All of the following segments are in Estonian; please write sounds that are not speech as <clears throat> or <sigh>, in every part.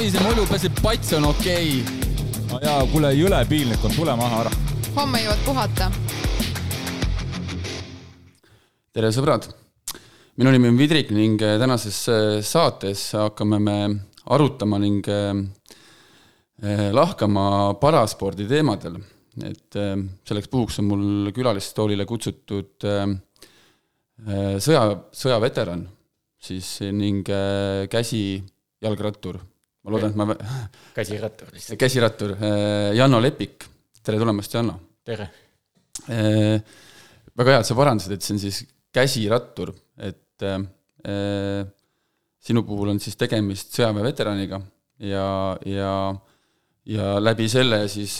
Savise mulju peseb, pats on okei okay.. no jaa, kuule, jõle piinlik on, tule maha ära. homme jõuad puhata. tere, sõbrad! minu nimi on Vidrik ning tänases saates hakkame me arutama ning lahkama paraspordi teemadel. et selleks puhuks on mul külalistoolile kutsutud sõja, sõjaveteran siis ning käsijalgrattur ma loodan, et ma käsirattur lihtsalt. käsirattur, äh, Janno Lepik, tere tulemast, Janno! tere! Äh, väga hea, et sa parandasid, et see on siis käsirattur, et äh, sinu puhul on siis tegemist sõjaväeveteraniga ja, ja, ja läbi selle siis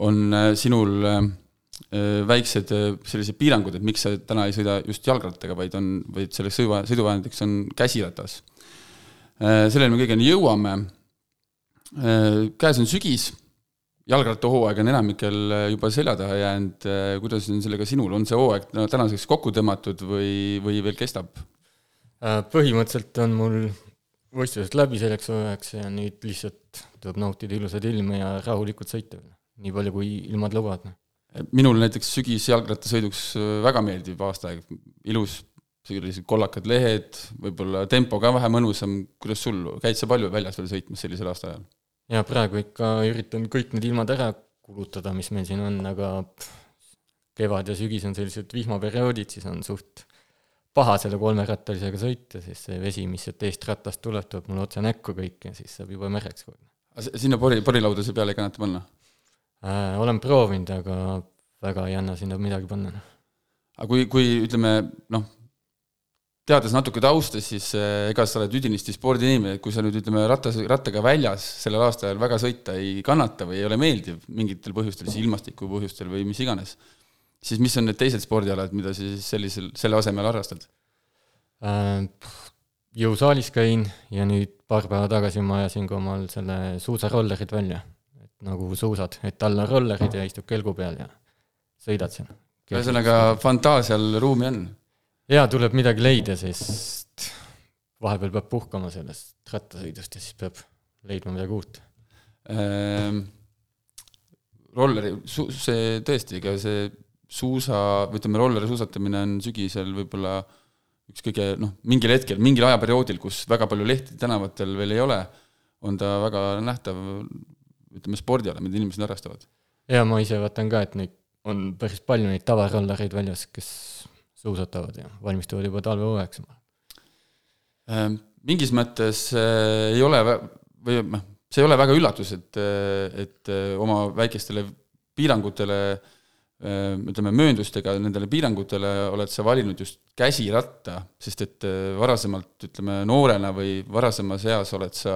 on sinul väiksed sellised piirangud, et miks sa täna ei sõida just jalgrattaga, vaid on, vaid selleks sõiduvahendiks on käsiratas Äh, selleni me kõigeni jõuame. Äh, käes on sügis, jalgrattahooaeg on enamikel äh, juba selja taha jäänud, kuidas on sellega sinul, on see hooaeg no, tänaseks kokku tõmmatud või, või veel kestab? põhimõtteliselt on mul võistlused läbi selleks hooajaks ja nüüd lihtsalt tuleb nautida ilusat ilma ja rahulikult sõita, nii palju kui ilmad lubavad. minul näiteks sügis jalgrattasõiduks väga meeldib aasta aeg, ilus sellised kollakad lehed, võib-olla tempo ka vähe mõnusam, kuidas sul, käid sa palju väljas veel sõitmas sellisel aastaajal? jaa, praegu ikka üritan kõik need ilmad ära kulutada, mis meil siin on, aga kevad ja sügis on sellised vihmaperioodid, siis on suht paha selle kolmerattalisega sõita, siis see vesi, mis sealt eest ratast tuleb, tuleb mulle otse näkku kõik ja siis saab juba märjaks kogu aeg. sinna pori, porilauda peale ei kannata panna äh,? olen proovinud, aga väga ei anna sinna midagi panna. aga kui, kui ütleme noh, teades natuke tausta, siis eh, ega sa oled üdinisti spordiinimene, et kui sa nüüd ütleme, rattas, rattaga väljas sellel aastaajal väga sõita ei kannata või ei ole meeldiv mingitel põhjustel, siis ilmastiku põhjustel või mis iganes, siis mis on need teised spordialad, mida sa siis sellisel, selle asemel harrastad äh,? jõusaalis käin ja nüüd paar päeva tagasi ma ajasin ka omal selle suusarollerid välja, et nagu suusad, et all on rollerid ja istud kelgu peal ja sõidad seal. ühesõnaga, fantaasial ruumi on jaa, tuleb midagi leida, sest vahepeal peab puhkama sellest rattasõidust ja siis peab leidma midagi uut ähm,. rolleri, see tõesti, ega see suusa, või ütleme, rolleri suusatamine on sügisel võib-olla üks kõige noh, mingil hetkel, mingil ajaperioodil, kus väga palju lehti tänavatel veel ei ole, on ta väga nähtav ütleme, spordiala, mida inimesed harrastavad. jaa, ma ise vaatan ka, et neid on päris palju neid tavarollereid väljas, kes suusatavad ja valmistuvad juba talvehooajaks. Ähm, mingis mõttes äh, ei ole või noh, see ei ole väga üllatus, et, äh, et äh, oma väikestele piirangutele ütleme, mööndustega nendele piirangutele oled sa valinud just käsiratta, sest et varasemalt, ütleme, noorena või varasemas eas oled sa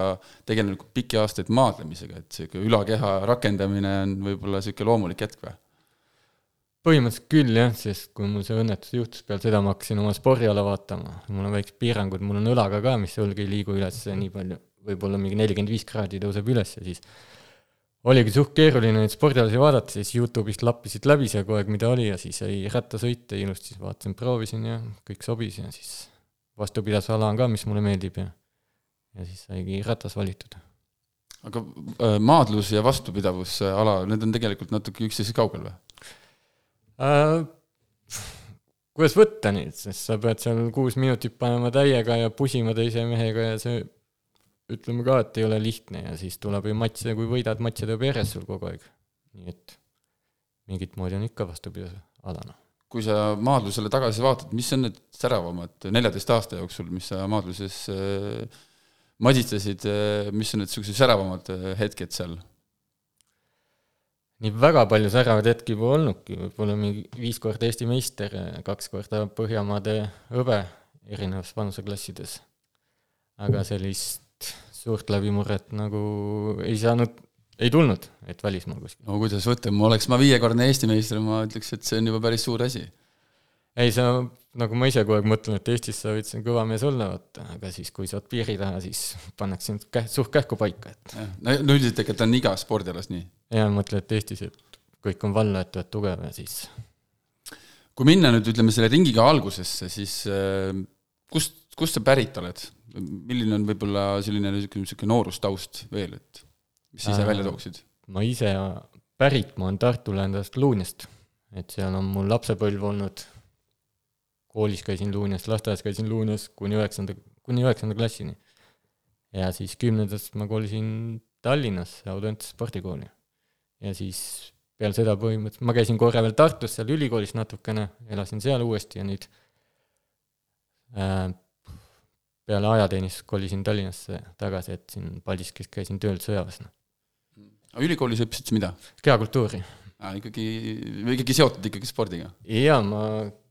tegelenud pikki aastaid maadlemisega, et niisugune ülakeha rakendamine on võib-olla niisugune loomulik hetk või? Põhimõtteliselt küll jah, sest kui mul see õnnetus juhtus, peale seda ma hakkasin oma spordiala vaatama, mul on väiksed piirangud, mul on õlaga ka, mis õlg ei liigu üles nii palju, võib-olla mingi nelikümmend viis kraadi tõuseb üles ja siis oligi suht keeruline neid spordialasid vaadata, siis Youtube'ist lappisid läbi see kogu aeg, mida oli ja siis sai rattasõite ilusti, siis vaatasin, proovisin ja kõik sobis ja siis vastupidavusala on ka, mis mulle meeldib ja ja siis saigi ratas valitud. aga äh, maadlus ja vastupidavusala, need on tegelikult natuke üksteisest kaugel või? Äh,? kuidas võtta neid, sest sa pead seal kuus minutit panema täiega ja pusima teise mehega ja see ütleme ka, et ei ole lihtne ja siis tuleb ju matše, kui võidad, matše tuleb järjest sul kogu aeg. nii et mingit moodi on ikka vastupidavuse ala, noh. kui sa maadlusele tagasi vaatad, mis on need säravamad neljateist aasta jooksul, mis sa maadluses äh, maditsesid äh,, mis on need niisugused säravamad äh, hetked seal? Nii väga palju säravaid hetki pole olnudki, võib-olla mingi viis korda Eesti meister, kaks korda Põhjamaade hõbe erinevates vanuseklassides. aga sellist suurt läbimurret nagu ei saanud, ei tulnud, et välismaal kuskil. no kuidas võtta, ma oleks ma viiekordne Eesti meister, ma ütleks, et see on juba päris suur asi. ei, sa, nagu ma ise kogu aeg mõtlen, et Eestis sa võid siin kõva mees olla, vaata, aga siis, kui sa oled piiri taha, siis pannakse sind käh-, suht kähku paika, et. no üldiselt tegelikult on igas spordialas nii ja mõtle, et Eestis, et kõik on valla, et oled tugev ja siis. kui minna nüüd ütleme selle ringiga algusesse, siis äh, kust kust sa pärit oled? milline on võib-olla selline niisugune, niisugune noorustaust veel, et mis sa ise Äh, välja tooksid? ma ise pärit, ma olen Tartu lähedast Luunjast, et seal on mul lapsepõlv olnud. koolis käisin Luunjas, lasteaias käisin Luunjas kuni üheksanda, kuni üheksanda klassini. ja siis kümnendast ma kolisin Tallinnasse Audentese spordikooli. Ja siis peale seda põhimõtteliselt, ma käisin korra veel Tartus seal ülikoolis natukene, elasin seal uuesti ja nüüd äh, peale ajateenistust kolisin Tallinnasse tagasi, et siin Paldiskis käisin tööl sõjaväes noh. ülikoolis õppisid sa mida kehakultuuri. ah,? ikkagi, ikkagi seotud ikkagi spordiga? jaa, ma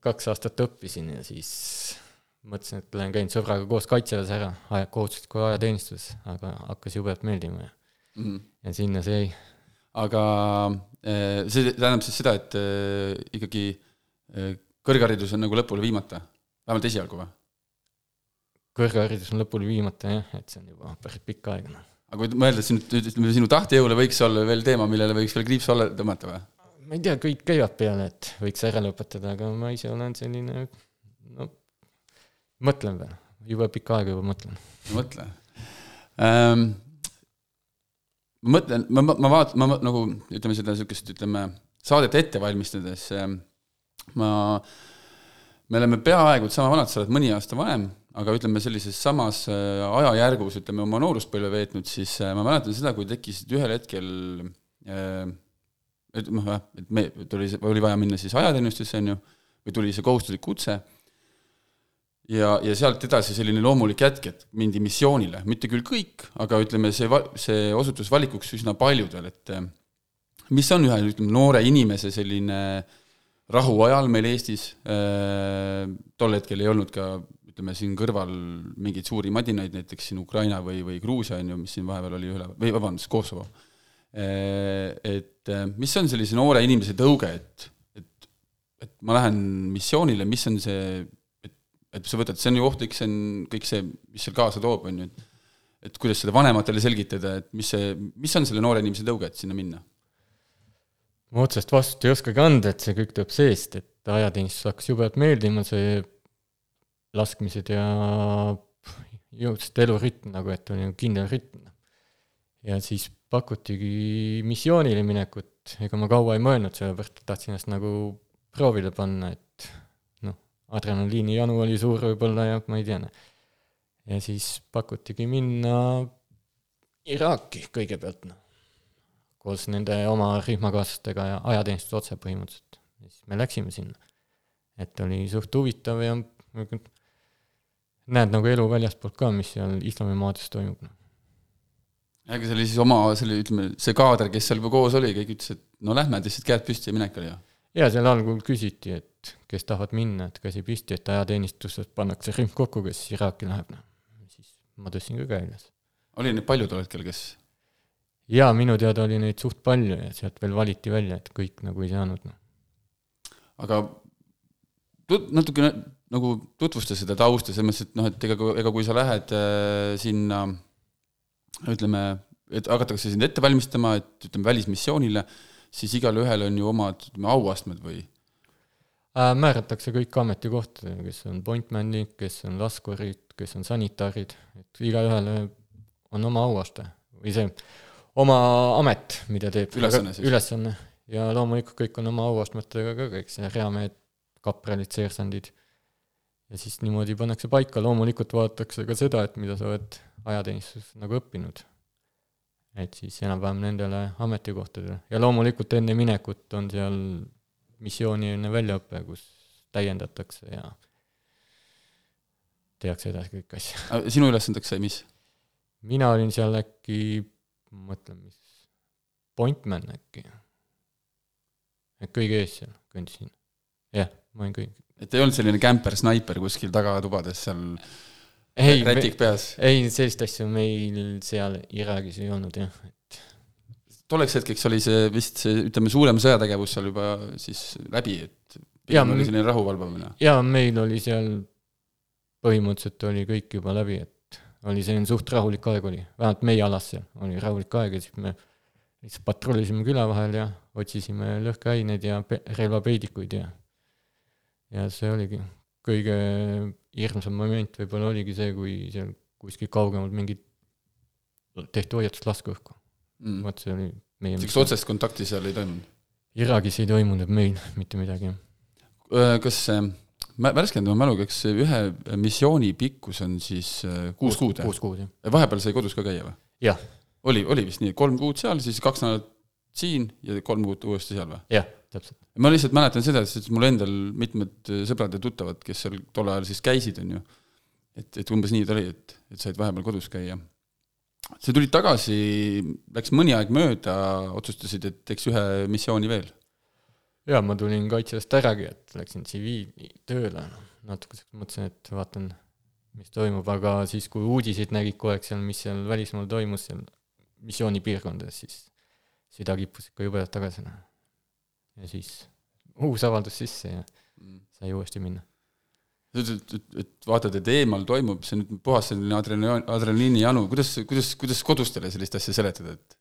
kaks aastat õppisin ja siis mõtlesin, et lähen käin sõbraga koos kaitseväes ära, kohustusliku ajateenistuses, aga hakkas jubedalt meeldima ja, Mm ja sinna see jäi. Aga eh, see tähendab siis seda, et eh, ikkagi eh, kõrgharidus on nagu lõpule viimata, vähemalt esialgu või? kõrgharidus on lõpuni viimata jah, et see on juba päris pikk aeg noh. aga kui mõelda sinu, ütleme sinu tahtejõule võiks olla veel teema, millele võiks veel kriips alla tõmmata või? ma ei tea, kõik käivad peale, et võiks ära lõpetada, aga ma ise olen selline, no mõtlen veel, jube pikka aega juba mõtlen. mõtle ähm,. mõtlen, ma, ma vaatan, ma nagu ütleme seda niisugust, ütleme saadet ette valmistades ma, me oleme peaaegu sama vanad, sa oled mõni aasta vanem, aga ütleme sellises samas äh, ajajärgus, ütleme oma nooruspõlve veetnud, siis äh, ma mäletan seda, kui tekkisid ühel hetkel äh, et noh, et me, tuli, oli vaja minna siis ajateenistusse, on ju, või tuli see kohustuslik kutse ja, ja sealt edasi selline loomulik jätk, et mindi missioonile, mitte küll kõik, aga ütleme, see, see osutus valikuks üsna paljudel, et eh, mis on ühe, ütleme, noore inimese selline rahuajal meil Eestis, tol hetkel ei olnud ka ütleme siin kõrval mingeid suuri madinaid, näiteks siin Ukraina või, või Gruusia on ju, mis siin vahepeal oli üle, või vabandust, Kosovo. Et eh, mis on sellise noore inimese tõuge, et, et, et ma lähen missioonile, mis on see et sa võtad, see on ju ohtlik, see on kõik see, mis seal kaasa toob, on ju, et et kuidas seda vanematele selgitada, et mis see, mis on selle noore inimese tõuge, et sinna minna? ma otsest vastust ei oskagi anda, et see kõik tuleb seest, et ajateenistus hakkas jubedalt meeldima, see laskmised ja jõudsid elurütm nagu, et oli nagu kindel rütm. ja siis pakutigi missioonile minekut, ega ma kaua ei mõelnud, sellepärast et tahtsin ennast nagu proovile panna, et noh, adrenaliini janu oli suur võib-olla ja ma ei tea, ja siis pakutigi minna Iraaki kõigepealt, noh koos nende oma rühmakaaslastega ja ajateenistuse otse põhimõtteliselt. ja siis me läksime sinna. et oli suht huvitav ja näed nagu elu väljastpoolt ka, mis seal islamimaades toimub. noh. aga see oli siis oma, selle, ütleme, see kaader, kes seal juba koos oli, kõik ütles, et no lähme, lihtsalt käed püsti ja minek oli ju. Ja seal algul küsiti, et kes tahavad minna, et käsi püsti, et ajateenistuses pannakse rühm kokku, kes Iraaki läheb, noh. siis ma tõstsin ka käe üles. oli neid palju tol hetkel, kes, jaa, minu teada oli neid suht palju ja sealt veel valiti välja, et kõik nagu ei saanud, noh. aga tut-, natukene nagu tutvusta seda tausta, selles mõttes, et noh, et ega, ega kui sa lähed äh, sinna ütleme, et hakatakse sind ette valmistama, et ütleme välismissioonile, siis igalühel on ju omad auastmed või Äh, määratakse kõik ametikohtadele, kes on pointman'id, kes on laskurid, kes on sanitarid, et igaühele on oma auaste või see oma amet, mida teeb. Ülesanne ülesanne ja loomulikult kõik on oma auastmetega ka kõik see reamehed, kapralid, seersandid. ja siis niimoodi pannakse paika, loomulikult vaadatakse ka seda, et mida sa oled ajateenistuses nagu õppinud. Et siis enam-vähem nendele ametikohtadele ja loomulikult enne minekut on seal missioonieelne väljaõpe, kus täiendatakse ja tehakse edasi kõiki asju. Sinu ülesandeks sai mis? mina olin seal äkki, mõtlen, mis, pointman äkki. kõige ees seal kõndisin. jah, ma olin kõige, et ei olnud selline kämper-snaiper kuskil tagatubades seal ei, rätik peas? ei, sellist asja meil seal Iraagis ei olnud jah. tolleks hetkeks oli see vist see, ütleme, suurem sõjategevus seal juba siis läbi, et Jaa, pigem oli selline rahu valvamine. ja meil oli seal, põhimõtteliselt oli kõik juba läbi, et oli selline suht rahulik aeg oli, vähemalt meie alas seal oli rahulik aeg ja siis me lihtsalt patrullisime küla vahel ja otsisime lõhkeaineid ja pe- relvapeidikuid ja ja see oligi kõige hirmsam moment võib-olla oligi see, kui seal kuskil kaugemal mingid tehti hoiatuslasku õhku mm.? vot see oli meie sellist otsest kontakti seal ei toimunud? Iraagis ei toimunud meil <laughs> mitte midagi, jah. kas äh, värskenda oma mäluga, kas ühe missiooni pikkus on siis äh, kuus kuud? kuus kuud, jah. vahepeal sai kodus ka käia või? jah, oli, oli vist nii, kolm kuud seal, siis kaks nädalat siin ja kolm kuud uuesti seal või? jah, täpselt. ma lihtsalt mäletan seda, et mul endal mitmed sõbrad ja tuttavad, kes seal tol ajal siis käisid, on ju, et, et umbes nii ta oli, et, et said vahepeal kodus käia. sa tulid tagasi, läks mõni aeg mööda, otsustasid, et teeks ühe missiooni veel. jaa, ma tulin kaitseväest äragi, et läksin tsiviiltööle, natuke siukest mõtlesin, et vaatan, mis toimub, aga siis, kui uudiseid nägid kogu aeg seal, mis seal välismaal toimus, seal missioonipiirkondades, siis süda kippus ikka jubedalt tagasi, noh. Ja siis uus avaldus sisse ja sai uuesti minna. sa ütled, et, et vaatad, et eemal toimub, see nüüd puhas selline adrenaliin, adrenaliini janu, kuidas, kuidas, kuidas kodustele sellist asja seletada, et?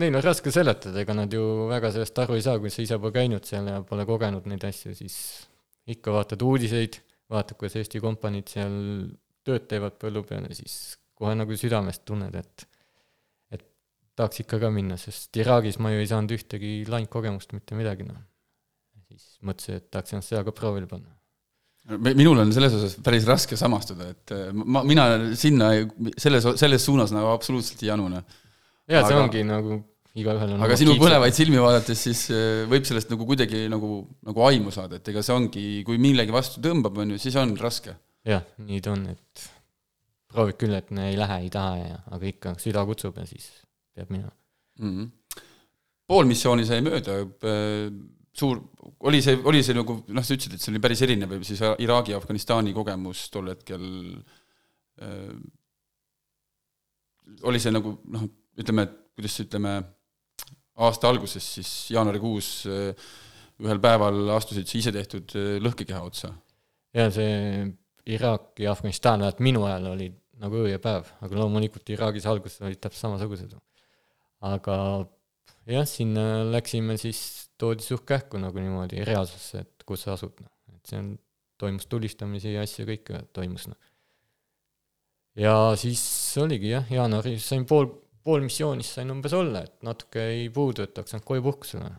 Neil on raske seletada, ega nad ju väga sellest aru ei saa, kui sa ise pole käinud seal ja pole kogenud neid asju, siis ikka vaatad uudiseid, vaatad, kuidas Eesti kompaniid seal tööd teevad põllu peal ja siis kohe nagu südamest tunned, et et tahaks ikka ka minna, sest Iraagis ma ju ei saanud ühtegi lahingukogemust, mitte midagi, noh. siis mõtlesin, et tahaks ennast seal ka proovile panna. Minul on selles osas päris raske samastuda, et äh, ma, mina sinna selles, selles suunas nagu absoluutselt ei janu, noh. jaa, see Aga- ongi nagu igaühel on aga sinu põlevaid silmi vaadates, siis äh, võib sellest nagu kuidagi nagu, nagu aimu saada, et ega see ongi, kui millegi vastu tõmbab, on ju, siis on raske. jah, nii ta on, et proovid küll, et ei lähe, ei taha ja, aga ikka süda kutsub ja siis peab minema. mm. -hmm. pool missiooni sai mööda, suur, oli see, oli see nagu noh, sa ütlesid, et see oli päris erinev siis Iraagi ja Afganistani kogemus tol hetkel äh, oli see nagu noh, ütleme, et kuidas ütleme, aasta alguses siis jaanuarikuus äh, ühel päeval astusid sa ise tehtud äh, lõhkekeha otsa. ja see Iraak ja Afganistan vähemalt minu ajal oli nagu öö ja päev, aga loomulikult Iraagis alguses olid täpselt samasugused. Aga jah, sinna läksime siis, toodi suht kähku nagu niimoodi reaalsusse, et kus sa asud, noh. et see on, toimus tulistamisi ja asju kõike toimus, noh. ja siis oligi jah, jaanuaris sain pool, pool missioonis sain umbes olla, et natuke ei puudu, et oleks saanud koju puhkusele.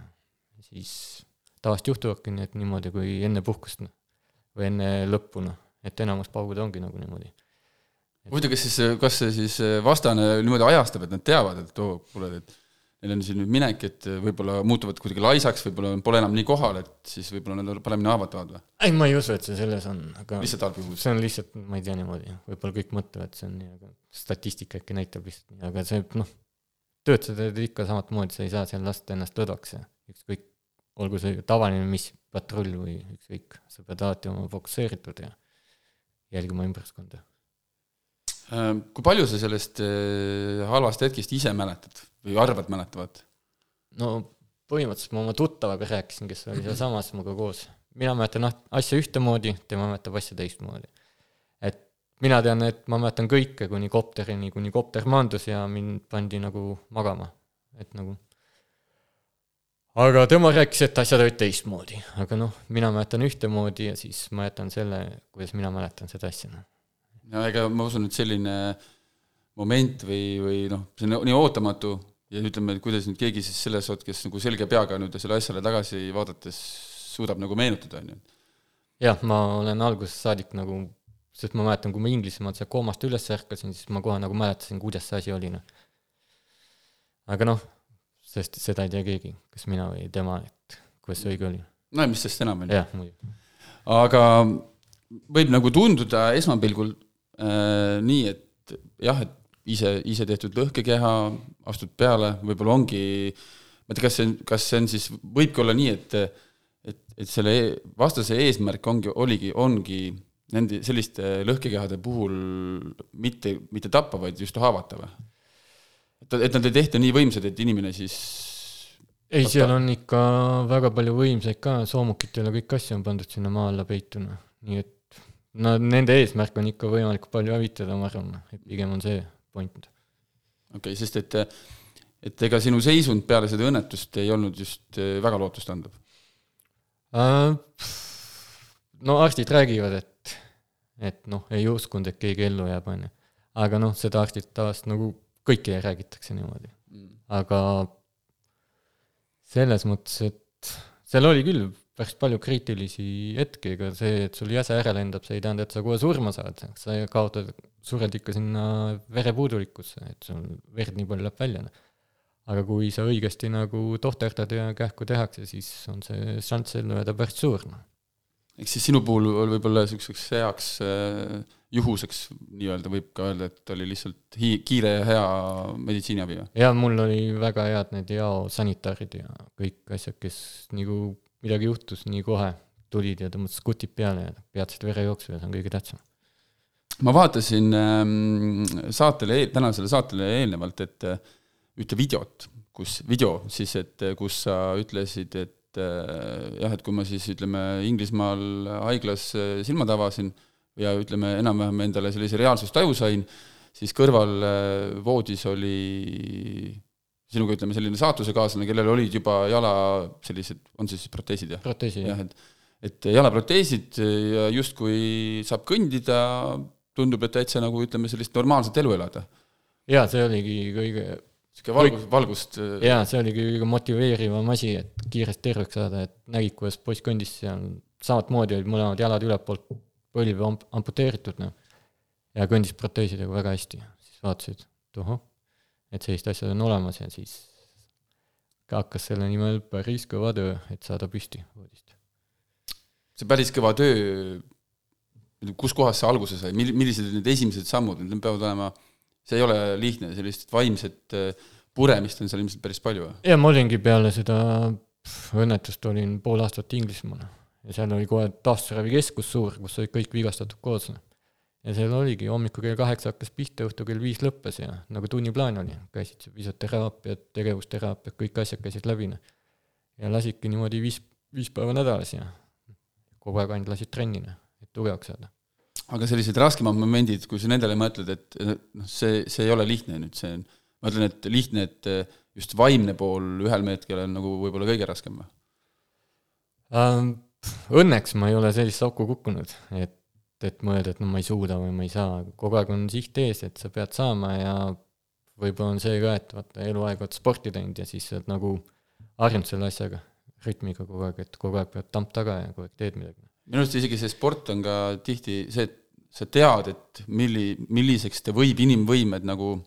siis tavaliselt juhtuvadki need niimoodi, kui enne puhkust, noh, või enne lõppu, noh, et enamus paugud ongi nagu niimoodi. huvitav, kas siis, kas see siis vastane niimoodi ajastab, et nad teavad, et oo, kuule, et neil on siin nüüd minek, et võib-olla muutuvad kuidagi laisaks, võib-olla pole enam nii kohal, et siis võib-olla nad on paremini haavatavad või? ei, ma ei usu, et see selles on, aga lihtsalt halb juhus. see on lihtsalt, ma ei tea niimoodi, võib-olla kõik mõtlevad, see on nii, aga statistika äkki näitab lihtsalt nii, aga see noh, tööd sa teed ikka samamoodi, sa ei saa seal lasta ennast lõdvaks ja ükskõik, olgu see tavaline mis patrull või ükskõik, sa pead alati olema fokusseeritud ja jälgima ümbruskonda. Äh, kui palju sa sellest äh, halvast hetkest ise mäletad või arvad mäletavat? no põhimõtteliselt ma oma tuttavaga rääkisin, kes oli sealsamas minuga koos. mina mäletan ah- asja ühtemoodi, tema mäletab asja teistmoodi. et mina tean, et ma mäletan kõike kuni kopterini, kuni kopter maandus ja mind pandi nagu magama, et nagu aga tema rääkis, et asjad olid teistmoodi, aga noh, mina mäletan ühtemoodi ja siis ma jätan selle, kuidas mina mäletan seda asja, noh. No ega ma usun, et selline moment või, või noh, see on nii ootamatu ja ütleme, et kuidas nüüd keegi siis selles hetkes nagu selge peaga nüüd selle asjale tagasi vaadates suudab nagu meenutada, on ju. jah, ma olen algusest saadik nagu, sest ma mäletan, kui ma Inglismaalt sealt koomast üles ärkasin, siis ma kohe nagu mäletasin, kuidas see asi oli, noh. aga noh, sest seda ei tea keegi, kas mina või tema, et kuidas see õige oli. no ja mis sest enam, on ju. jah, muidugi. aga võib nagu tunduda esmapilgul nii, et jah, et ise, ise tehtud lõhkekeha, astud peale, võib-olla ongi, ma ei tea, kas see on, kas see on siis, võibki olla nii, et et, et selle e vastase eesmärk ongi, oligi, ongi nende selliste lõhkekehade puhul mitte, mitte tappa, vaid just haavata või? et, et nad ei tehta nii võimsad, et inimene siis ei, seal on ikka väga palju võimsaid ka, soomukitele kõik asju on pandud sinna maa alla peituna, nii et no nende eesmärk on ikka võimalikult palju hävitada, ma arvan, et pigem on see point. okei okay,, sest et et ega sinu seisund peale seda õnnetust ei olnud just äh, väga lootustandev. Äh, no arstid räägivad, et, et noh, ei uskunud, et keegi ellu jääb, on ju. aga noh, seda arstid tavaliselt nagu kõikidele räägitakse niimoodi. aga selles mõttes, et seal oli küll päris palju kriitilisi hetki, ega see, et sul jäse ära lendab, see ei tähenda, et sa kohe surma saad, sa kaotad, sured ikka sinna verepuudulikkusse, et sul verd nii palju läheb välja. noh. aga kui sa õigesti nagu tohterdad ja kähku tehakse, siis on see šanss ellu jääda päris suur, noh. eks siis sinu puhul võib-olla niisuguseks heaks äh, juhuseks nii-öelda võib ka öelda, et oli lihtsalt hi-, kiire ja hea meditsiiniabi või? jaa, mul oli väga head need jao sanitaarid ja kõik asjad, kes nagu midagi juhtus, nii kohe tulid ja tõmbasid skutid peale ja peatasid verejooksu ja see on kõige tähtsam. ma vaatasin ähm, saatele, tänasele saatele eelnevalt, et äh, ühte videot, kus, video siis, et äh, kus sa ütlesid, et äh, jah, et kui ma siis ütleme, Inglismaal haiglas silmad avasin, ja ütleme, enam-vähem endale sellise reaalsustaju sain, siis kõrval voodis oli sinuga ütleme, selline saatusekaaslane, kellel olid juba jala sellised, on siis proteesid, jah? proteesid, jah, et et jalaproteesid ja justkui saab kõndida, tundub, et täitsa nagu ütleme, sellist normaalset elu elada. jaa, see oligi kõige niisugune valgus, valgust äh, jaa, see oligi kõige motiveerivam asi, et kiiresti terveks saada, et nägid, kuidas poiss kõndis seal, samamoodi olid mõlemad jalad ülevalt põlv amp-, amputeeritud, noh. ja kõndis proteesidega väga hästi, siis vaatasid, et ohoh, et sellised asjad on olemas ja siis hakkas selle nimel päris kõva töö, et saada püsti voodist. see päris kõva töö, kus kohas see alguse sai, mil-, millised olid need esimesed sammud, need peavad olema, see ei ole lihtne, sellist vaimset äh, puremist on seal ilmselt päris palju või? jaa, ma olingi peale seda õnnetust olin pool aastat Inglismaal ja seal oli kohe taastusravikeskus suur, kus olid kõik vigastatud koos. Ja seal oligi, hommikul kell kaheksa hakkas pihta, õhtul kell viis lõppes ja nagu tunniplaan oli, käisid füsioteraapiad, tegevusteraapiad, kõik asjad käisid läbi, noh. ja lasidki niimoodi viis, viis päeva nädalas ja kogu aeg ainult lasid trenni, noh, et tugevaks saada. aga sellised raskemad momendid, kui sa nendele mõtled, et noh, see, see ei ole lihtne nüüd, see on, ma ütlen, et lihtne, et just vaimne pool ühel hetkel on nagu võib-olla kõige raskem või um,? õnneks ma ei ole sellisesse auku kukkunud, et, et mõelda, et no ma ei suuda või ma ei saa, kogu aeg on siht ees, et sa pead saama ja võib-olla on see ka, et vaata, eluaeg oled sporti teinud ja siis sa oled nagu harjunud selle asjaga, rütmiga kogu aeg, et kogu aeg pead tamp taga ja kogu aeg teed midagi. minu arust isegi see sport on ka tihti see, et sa tead, et milli, milliseks ta võib inimvõimed nagu,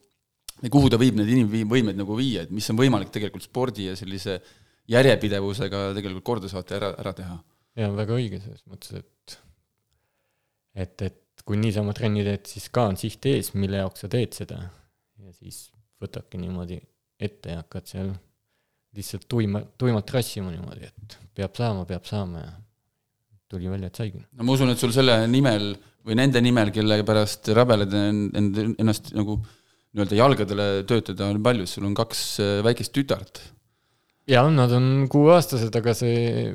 kuhu ta võib need inimvõimed nagu viia, et mis on võimalik tegelikult spordi ja sellise järjepidevusega tegelikult korda saata ja ära, ära teha jaa, väga õige selles mõttes, et et, et kui niisama trenni teed, siis ka on siht ees, mille jaoks sa teed seda. ja siis võtadki niimoodi ette ja hakkad seal lihtsalt tuima, tuimalt rassima niimoodi, et peab saama, peab saama ja tuli välja, et saigi. no ma usun, et sul selle nimel või nende nimel, kelle pärast rabeled end, ennast nagu nii-öelda jalgadele töötada on palju, sul on kaks äh, väikest tütart. jah, nad on kuueaastased, aga see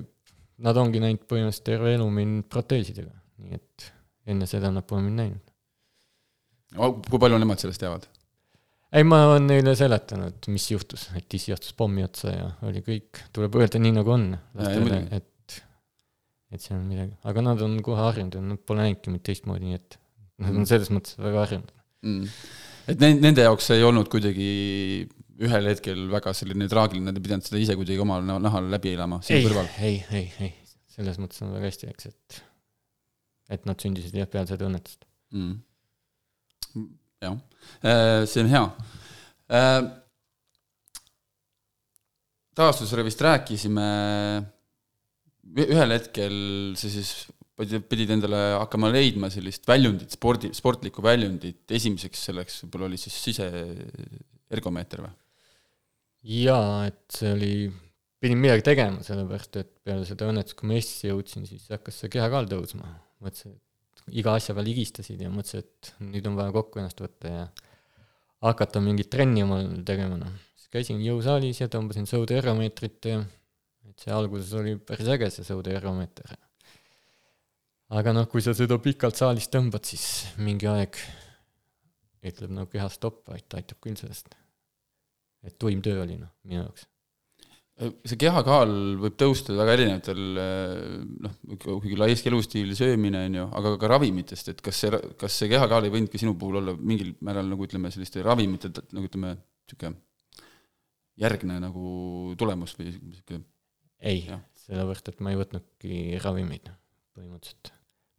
nad ongi näinud põhimõtteliselt terve elu mind proteesidega, nii et enne seda nad pole mind näinud. kui palju nemad sellest teavad? ei, ma olen neile seletanud, mis juhtus, et issi astus pommi otsa ja oli kõik, tuleb öelda nii, nagu on lastele, et, et see on midagi, aga nad on kohe harjunud ja nad pole näinudki mind teistmoodi, nii et nad on selles mõttes väga harjunud. Mm.. et nende jaoks ei olnud kuidagi ühel hetkel väga selline traagiline, nad ei pidanud seda ise kuidagi omal nahal läbi elama siin ei, kõrval? ei, ei, ei, selles mõttes on väga hästi, eks, et et nad sündisid jah, peale seda õnnetust mm.. jah, äh, see on hea. Äh, taastusele vist rääkisime, ühel hetkel sa siis pidid endale hakkama leidma sellist väljundit, spordi, sportlikku väljundit, esimeseks selleks võib-olla oli siis siseergomeeter või? jaa, et see oli, pidin midagi tegema, sellepärast et peale seda õnnetust, kui ma Eestisse jõudsin, siis hakkas see kehakaal tõusma. Mõtlesin, et iga asja peale higistasid ja mõtlesin, et nüüd on vaja kokku ennast võtta ja hakata mingit trenni omal tegema, noh. siis käisin jõusaalis ja tõmbasin sõudeergomeetrit ja et see alguses oli päris äge, see sõudeergomeeter. aga noh, kui sa seda pikalt saalis tõmbad, siis mingi aeg ütleb nagu keha stopp, aitab küll sellest et tuim töö oli noh, minu jaoks. See kehakaal võib tõusta väga erinevatel noh, kuigi laiski elustiil, söömine on ju, aga ka ravimitest, et kas see, kas see kehakaal ei võinud ka sinu puhul olla mingil määral nagu ütleme, selliste ravimite nagu ütleme, niisugune järgne nagu tulemus või niisugune ei, sellepärast et ma ei võtnudki ravimeid põhimõtteliselt.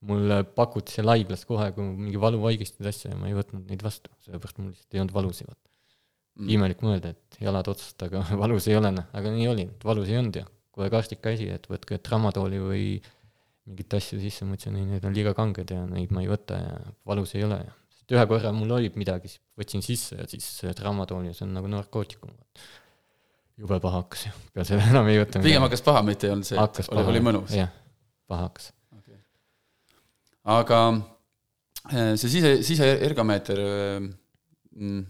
mulle pakuti seal haiglas kohe, kui mingi valuvaigistuid asja ja ma ei võtnud neid vastu, sellepärast mul lihtsalt ei olnud valusid, vaata mm.. imelik mõelda, et jalad otsast, aga <laughs> valus ei ole, noh, aga nii oli, valus ei olnud ja kohe arstid käisid, et võtke tramadooli või mingit asju sisse, ma ütlesin, ei, need on liiga kanged ja neid ma ei võta ja valus ei ole. Ja sest ühe korra mul oli midagi, siis võtsin sisse ja siis tramadooli ja see on nagu narkootikum. jube paha hakkas ju, peale selle enam ei võta. pigem hakkas paha, mitte ei olnud see, et oli, oli mõnus? jah, paha hakkas. Okay.. aga eh, see sise, siseergomeeter mm,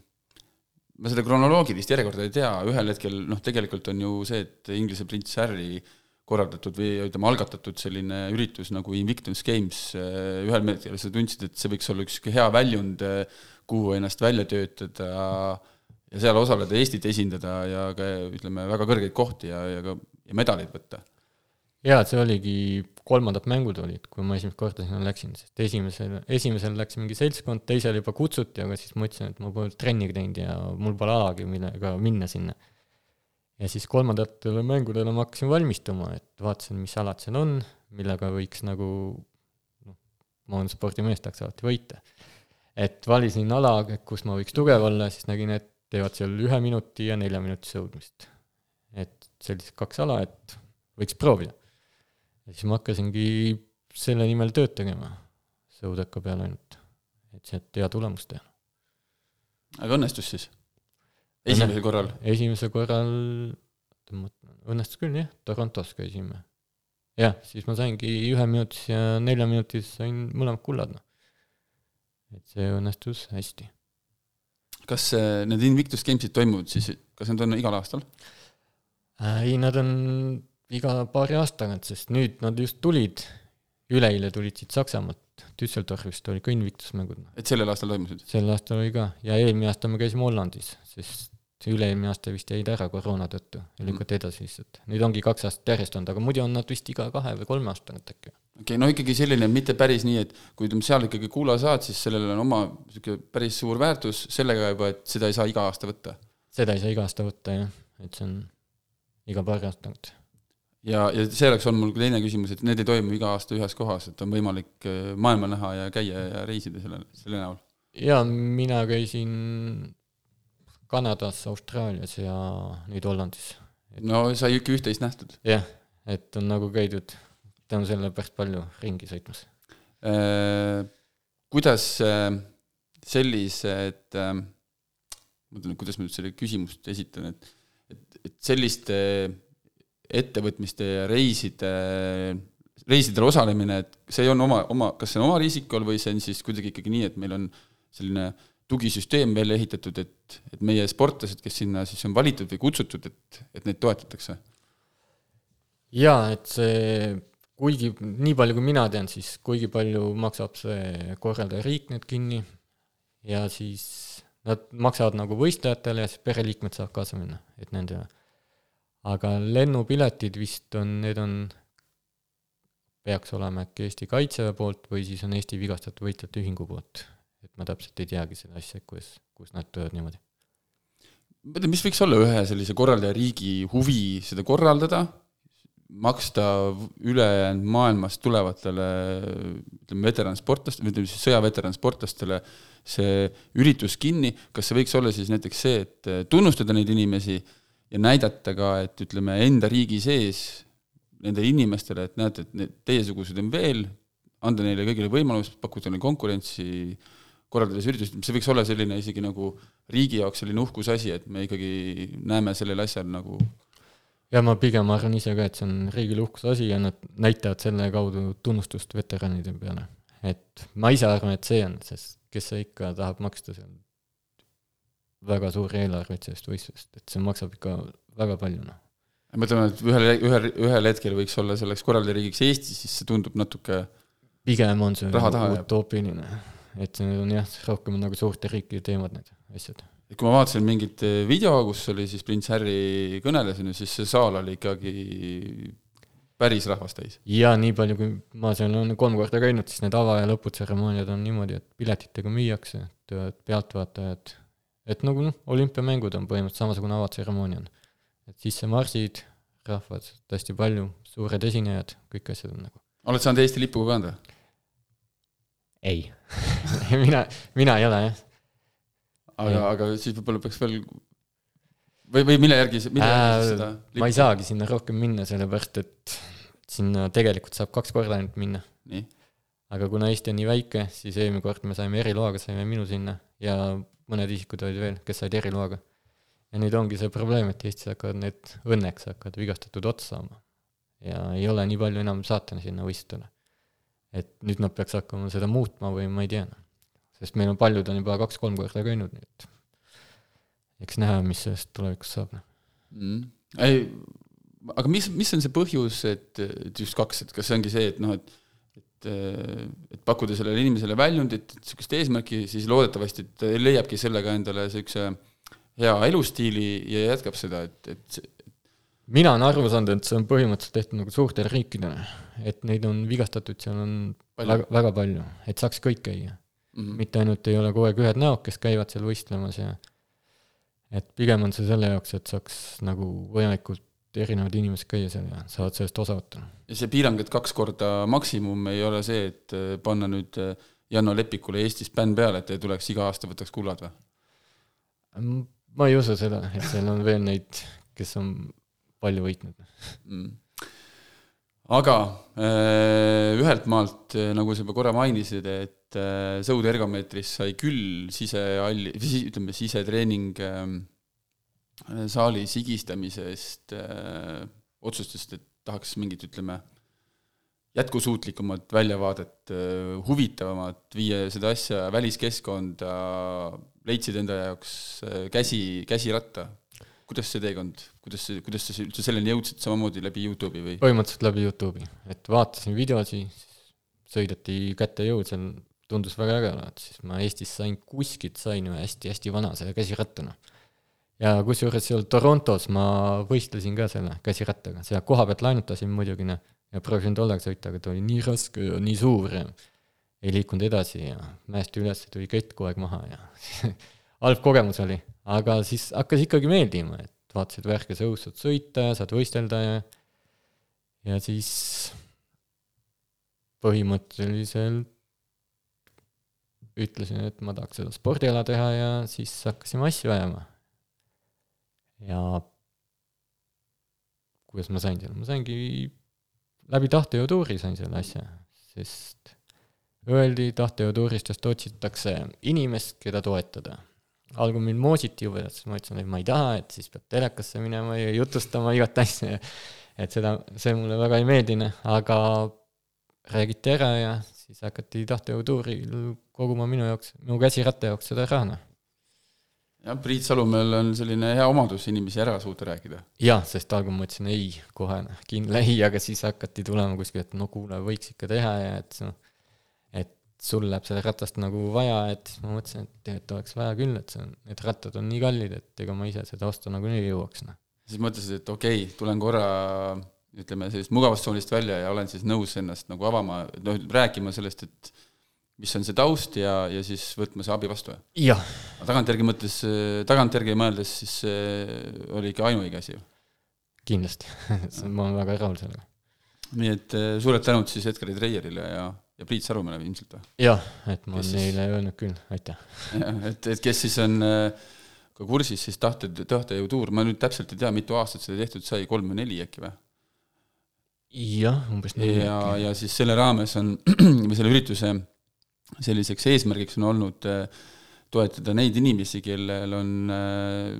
ma seda kronoloogilist järjekorda ei tea, ühel hetkel noh, tegelikult on ju see, et Inglise prints Harry korraldatud või ütleme, algatatud selline üritus nagu Invictus Games, eh, ühel hetkel sa tundsid, et see võiks olla üks hea väljund, eh, kuhu ennast välja töötada ja seal osaleda, Eestit esindada ja ka ütleme, väga kõrgeid kohti ja, ja ka ja medaleid võtta jaa, et see oligi, kolmandad mängud olid, kui ma esimest korda sinna läksin, sest esimesel, esimesel läks mingi seltskond, teisel juba kutsuti, aga siis ma ütlesin, et ma pole trenni teinud ja mul pole alagi, millega minna sinna. ja siis kolmandatele mängudele ma hakkasin valmistuma, et vaatasin, mis alad seal on, millega võiks nagu noh, ma olen spordimees, tahaks alati võita. et valisin ala, kus ma võiks tugev olla, siis nägin, et teevad seal ühe minuti ja nelja minutise jõudmist. et sellised kaks ala, et võiks proovida ja siis ma hakkasingi selle nimel tööd tegema, Sõudeka peal ainult, et sealt hea tulemus teha. aga õnnestus siis? esimesel korral? esimesel korral, õnnestus küll jah, Torontos käisime. jah, siis ma saingi ühe minutis ja nelja minutis sain mõlemad kullad, noh. et see õnnestus hästi. kas need Invictus Games'id toimuvad siis, kas need on igal aastal? Äh, ei, nad on iga paari aasta tagant, sest nüüd nad just tulid, üleeile tulid siit Saksamaalt, Düsseldorfist oli ka Invictus mängud. et sellel aastal toimusid? sel aastal oli ka ja eelmine aasta me käisime Hollandis, sest üle-eelmine aasta vist jäid ära koroona tõttu ja lükati edasi lihtsalt. nüüd ongi kaks aastat järjest olnud, aga muidu on nad vist iga kahe või kolme aasta tagant äkki. okei okay,, no ikkagi selline, mitte päris nii, et kui ütleme, seal ikkagi kuula saad, siis sellel on oma niisugune päris suur väärtus sellega juba, et seda ei saa iga aasta võtta. seda ei saa iga aasta võtta jah, et see on iga paari aasta tagant ja, ja selleks on mul ka teine küsimus, et need ei toimu iga aasta ühes kohas, et on võimalik äh, maailma näha ja käia ja reisida selle, selle näol? jaa, mina käisin Kanadas, Austraalias ja nüüd Hollandis. no sai ikka üht-teist nähtud. jah, et on nagu käidud tänu sellele päris palju ringi sõitmas äh,. kuidas äh, sellised äh,, mõtlen, kuidas ma nüüd selle küsimust esitan, et et, et selliste äh, ettevõtmiste ja reiside, reisidel osalemine, et see on oma, oma, kas see on oma riisikul või see on siis kuidagi ikkagi nii, et meil on selline tugisüsteem välja ehitatud, et, et meie sportlased, kes sinna siis on valitud või kutsutud, et, et neid toetatakse? jaa, et see, kuigi nii palju, kui mina tean, siis kuigi palju maksab see korraldajariik need kinni ja siis nad maksavad nagu võistlejatele ja siis pereliikmed saavad kaasa minna, et nende aga lennupiletid vist on, need on, peaks olema äkki Eesti Kaitseväe poolt või siis on Eesti Vigastatud Võitjate Ühingu poolt. et ma täpselt ei teagi seda asja, kuidas, kus nad töötavad niimoodi. ma mõtlen, mis võiks olla ühe sellise korraldajariigi huvi seda korraldada, maksta ülejäänud maailmast tulevatele ütleme, veteransportlastele, ütleme siis sõjaveteransportlastele see üritus kinni, kas see võiks olla siis näiteks see, et tunnustada neid inimesi ja näidata ka, et ütleme, enda riigi sees nendele inimestele, et näete, et need teiesuguseid on veel, anda neile kõigile võimalus, pakkuda neile konkurentsi, korraldades üritusi, see võiks olla selline isegi nagu riigi jaoks selline uhkusasi, et me ikkagi näeme sellel asjal nagu ja ma pigem arvan ise ka, et see on riigile uhkuse asi ja nad näitavad selle kaudu tunnustust veteranide peale. et ma ise arvan, et see on, sest kes see ikka tahab maksta seal väga suuri eelarveid sellest võistlusest, et see maksab ikka väga palju, noh. ma ütlen, et ühel, ühel, ühel hetkel võiks olla selleks korraldajariigiks Eesti, siis see tundub natuke pigem on see utoopiline, et see on jah, rohkem nagu suurte riikide teemad, need asjad et kui ma vaatasin mingit video, kus oli siis prints Harry kõneles, on ju, siis see saal oli ikkagi päris rahvast täis. ja nii palju, kui ma seal olen kolm korda käinud, siis need ava- ja lõputseremooniad on niimoodi, et piletitega müüakse, et pealtvaatajad, et nagu noh, olümpiamängud on põhimõtteliselt samasugune avatseremoonia on. et sisse marsid, rahvad hästi palju, suured esinejad, kõik asjad on nagu. oled saanud Eesti lipuga kanda? ei <laughs> mina, mina ei ole jah. aga, aga siis võib-olla peaks veel või, või mille järgi, mille järgi siis seda lipu? ma ei saagi sinna rohkem minna, sellepärast et sinna tegelikult saab kaks korda ainult minna. aga kuna Eesti on nii väike, siis eelmine kord me saime eriloaga, saime minu sinna ja mõned isikud olid veel, kes said eriloaga. ja nüüd ongi see probleem, et Eestis hakkavad need, õnneks hakkavad vigastatud otsa saama. ja ei ole nii palju enam saata sinna võistlustele. et nüüd nad peaks hakkama seda muutma või ma ei tea. sest meil on paljud on juba kaks-kolm korda käinud, nii et eks näha, mis sellest tulevikus saab mm.. ei, aga mis, mis on see põhjus, et, et just kaks, et kas see ongi see, et noh, et et, et pakkuda sellele inimesele väljundit, et niisugust eesmärki, siis loodetavasti ta leiabki sellega endale niisuguse hea elustiili ja jätkab seda, et, et mina olen aru saanud, et see on põhimõtteliselt tehtud nagu suurtele riikidele, et neid on vigastatud, seal on palju. väga, väga palju, et saaks kõik käia mm. -hmm. mitte ainult ei ole kogu aeg ühed näod, kes käivad seal võistlemas ja et pigem on see selle jaoks, et saaks nagu võimalikult erinevad inimesed käia seal ja saavad sellest osa võtta. ja see piirang, et kaks korda maksimum, ei ole see, et äh, panna nüüd äh, Janno Lepikule Eestis bänn peale, et ei tuleks iga aasta, võtaks kullad või? ma ei usu seda, et seal on veel neid, kes on palju võitnud mm.. aga äh, ühelt maalt, nagu sa juba korra mainisid, et Sõude ergomeetris sai küll sisehalli, ütleme sisetreening äh, saali sigistamisest äh, otsustas, et tahaks mingit, ütleme, jätkusuutlikumat väljavaadet äh,, huvitavamat, viia seda asja väliskeskkonda, leidsid enda jaoks käsi, käsiratta. kuidas see teekond, kuidas see, kuidas sa üldse selleni jõudsid, samamoodi läbi Youtube'i või? põhimõtteliselt läbi Youtube'i, et vaatasin videosi, sõideti kätte jõud, seal tundus väga äge, et siis ma Eestis sain kuskilt, sain ühe hästi-hästi vana selle käsirattana ja kusjuures seal Torontos ma võistlesin ka selle käsirattaga, seal koha pealt laenutasin muidugi, noh, ja proovisin tollega sõita, aga ta oli nii raske ja nii suur ja ei liikunud edasi ja mäest üles tuli kett kogu aeg maha ja <laughs> halb kogemus oli, aga siis hakkas ikkagi meeldima, et vaatasid värkes õhus saad sõita ja saad võistelda ja ja siis põhimõtteliselt ütlesin, et ma tahaks seda spordiala teha ja siis hakkasime asju ajama ja kuidas ma sain selle, ma saingi läbi tahtejõutuuri sain selle asja, sest öeldi tahtejõutuuristest otsitakse inimest, keda toetada. algul mind moositi juba, siis ma ütlesin, et ma ei taha, et siis peab telekasse minema ja jutustama igat asja. et seda, see mulle väga ei meeldinud, aga räägiti ära ja siis hakati tahtejõutuuril koguma minu jaoks, minu käsiratta jaoks seda raha, noh jah, Priit Salumäel on selline hea omadus inimesi ära suuta rääkida. jah, sest algul ma ütlesin ei, kohe kindla ei, aga siis hakati tulema kuskilt, et no kuule, võiks ikka teha ja et noh, et sul läheb seda ratast nagu vaja, et siis ma mõtlesin, et tegelikult oleks vaja küll, et see on, need rattad on nii kallid, et ega ma ise seda osta nagunii ei jõuaks, noh. siis mõtlesid, et okei okay,, tulen korra ütleme, sellisest mugavustsoonist välja ja olen siis nõus ennast nagu avama, noh, rääkima sellest, et mis on see taust ja, ja siis võtma see abi vastu? jah. tagantjärgi mõttes, tagantjärgi mõeldes, siis see oli ikka ainuõige asi ju? kindlasti <laughs> ma olen väga rahul sellega. nii et eh, suured tänud siis Edgar Dreierile ja, ja Priit Sarumäele ilmselt või? jah, et ma olen neile öelnud küll, aitäh. et, et kes siis on ka kursis, siis tahte, tahtejõutuur, ma nüüd täpselt ei tea, mitu aastat seda tehtud sai, kolm või neli äkki või? jah, umbes nii. ja, ja siis selle raames on, <clears throat> või selle ürituse selliseks eesmärgiks on olnud äh, toetada neid inimesi, kellel on, äh,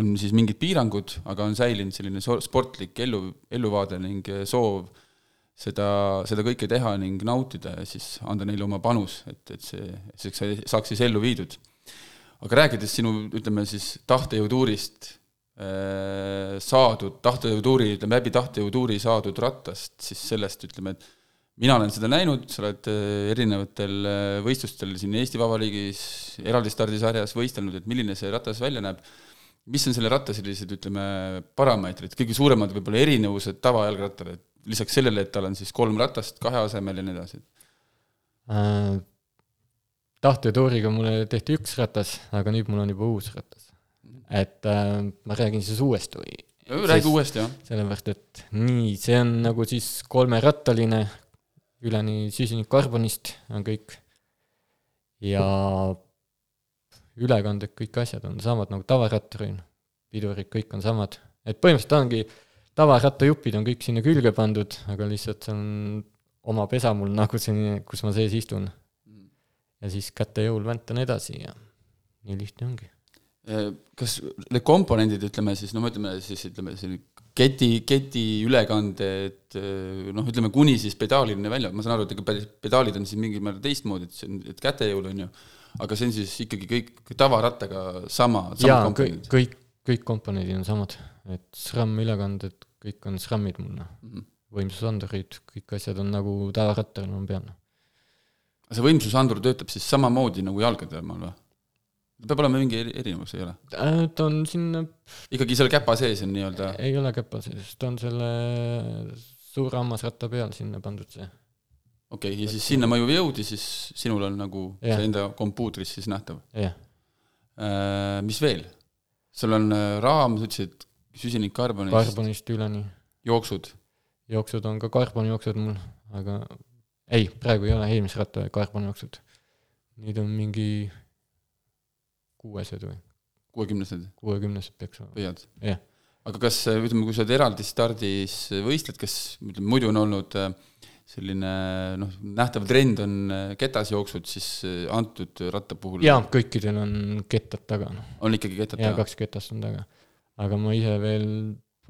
on siis mingid piirangud, aga on säilinud selline sportlik ellu, elluvaade ning äh, soov seda, seda kõike teha ning nautida ja siis anda neile oma panus, et, et see, see saaks siis ellu viidud. aga rääkides sinu, ütleme siis tahtejõutuurist saadud, tahtejõutuuri, ütleme läbi tahtejõutuuri saadud rattast, siis sellest ütleme, et mina olen seda näinud, sa oled äh, erinevatel äh, võistlustel siin Eesti Vabariigis, eraldi stardisarjas võistelnud, et milline see ratas välja näeb. mis on selle ratta sellised, ütleme, parameetrid, kõige suuremad võib-olla erinevused tavajalgrattal, et lisaks sellele, et tal on siis kolm ratast kahe asemel ja nii edasi äh,? tahtetuuriga mulle tehti üks ratas, aga nüüd mul on juba uus ratas. et äh, ma räägin siis uuest või? räägi uuesti, jah. sellepärast, et nii, see on nagu siis kolmerattaline, üleni süsinikkarbonist on kõik ja ülekanded, kõik asjad on samad nagu tavaratturil, pidurid, kõik on samad, et põhimõtteliselt ongi, tavarattajupid on kõik sinna külge pandud, aga lihtsalt see on oma pesa mul nagu selline, kus ma sees istun. ja siis käte jõul väntan edasi ja nii lihtne ongi. kas need komponendid, ütleme siis, no ütleme siis, ütleme selline keti, keti ülekanded, noh, ütleme kuni siis pedaalini välja, ma saan aru, et ega pedaalid on siin mingil määral teistmoodi, et see on, et kätejõul on ju, aga see on siis ikkagi kõik tavarattaga sama, sama jaa, kõik, kõik, komponendid on samad, et SRAM ülekanded, kõik on SRAM-id mul, noh mm -hmm.. võimsusandurid, kõik asjad on nagu tavarattal on peal. see võimsusandur töötab siis samamoodi nagu jalgade omal või? Peab olema mingi erinevus, ei ole? Äh, ta on sinna ikkagi selle käpa sees on nii-öelda? ei ole käpa sees, ta on selle suure hammasratta peal sinna pandud see. okei okay,, ja siis sinna mõjuv jõud ja siis sinul on nagu ja. see enda kompuutris siis nähtav? jah. Äh, mis veel? sul on äh, raam, sa ütlesid süsinikkarbonist. karbonist üleni. jooksud? jooksud on ka karbonijooksud mul, aga ei, praegu ei ole, eelmise ratta karbonijooksud. nüüd on mingi kuuesed või? kuuekümnesed? kuuekümnesed peaks olema. püüad? jah yeah.. aga kas, ütleme, kui sa oled eraldi stardis võistled, kas ütleme, muidu on olnud äh, selline noh, nähtav trend on äh, ketasjooksud, siis äh, antud ratta puhul jaa, kõikidel on kettad taga, noh. on ikkagi kettad taga? jaa, kaks ketast on taga. aga ma ise veel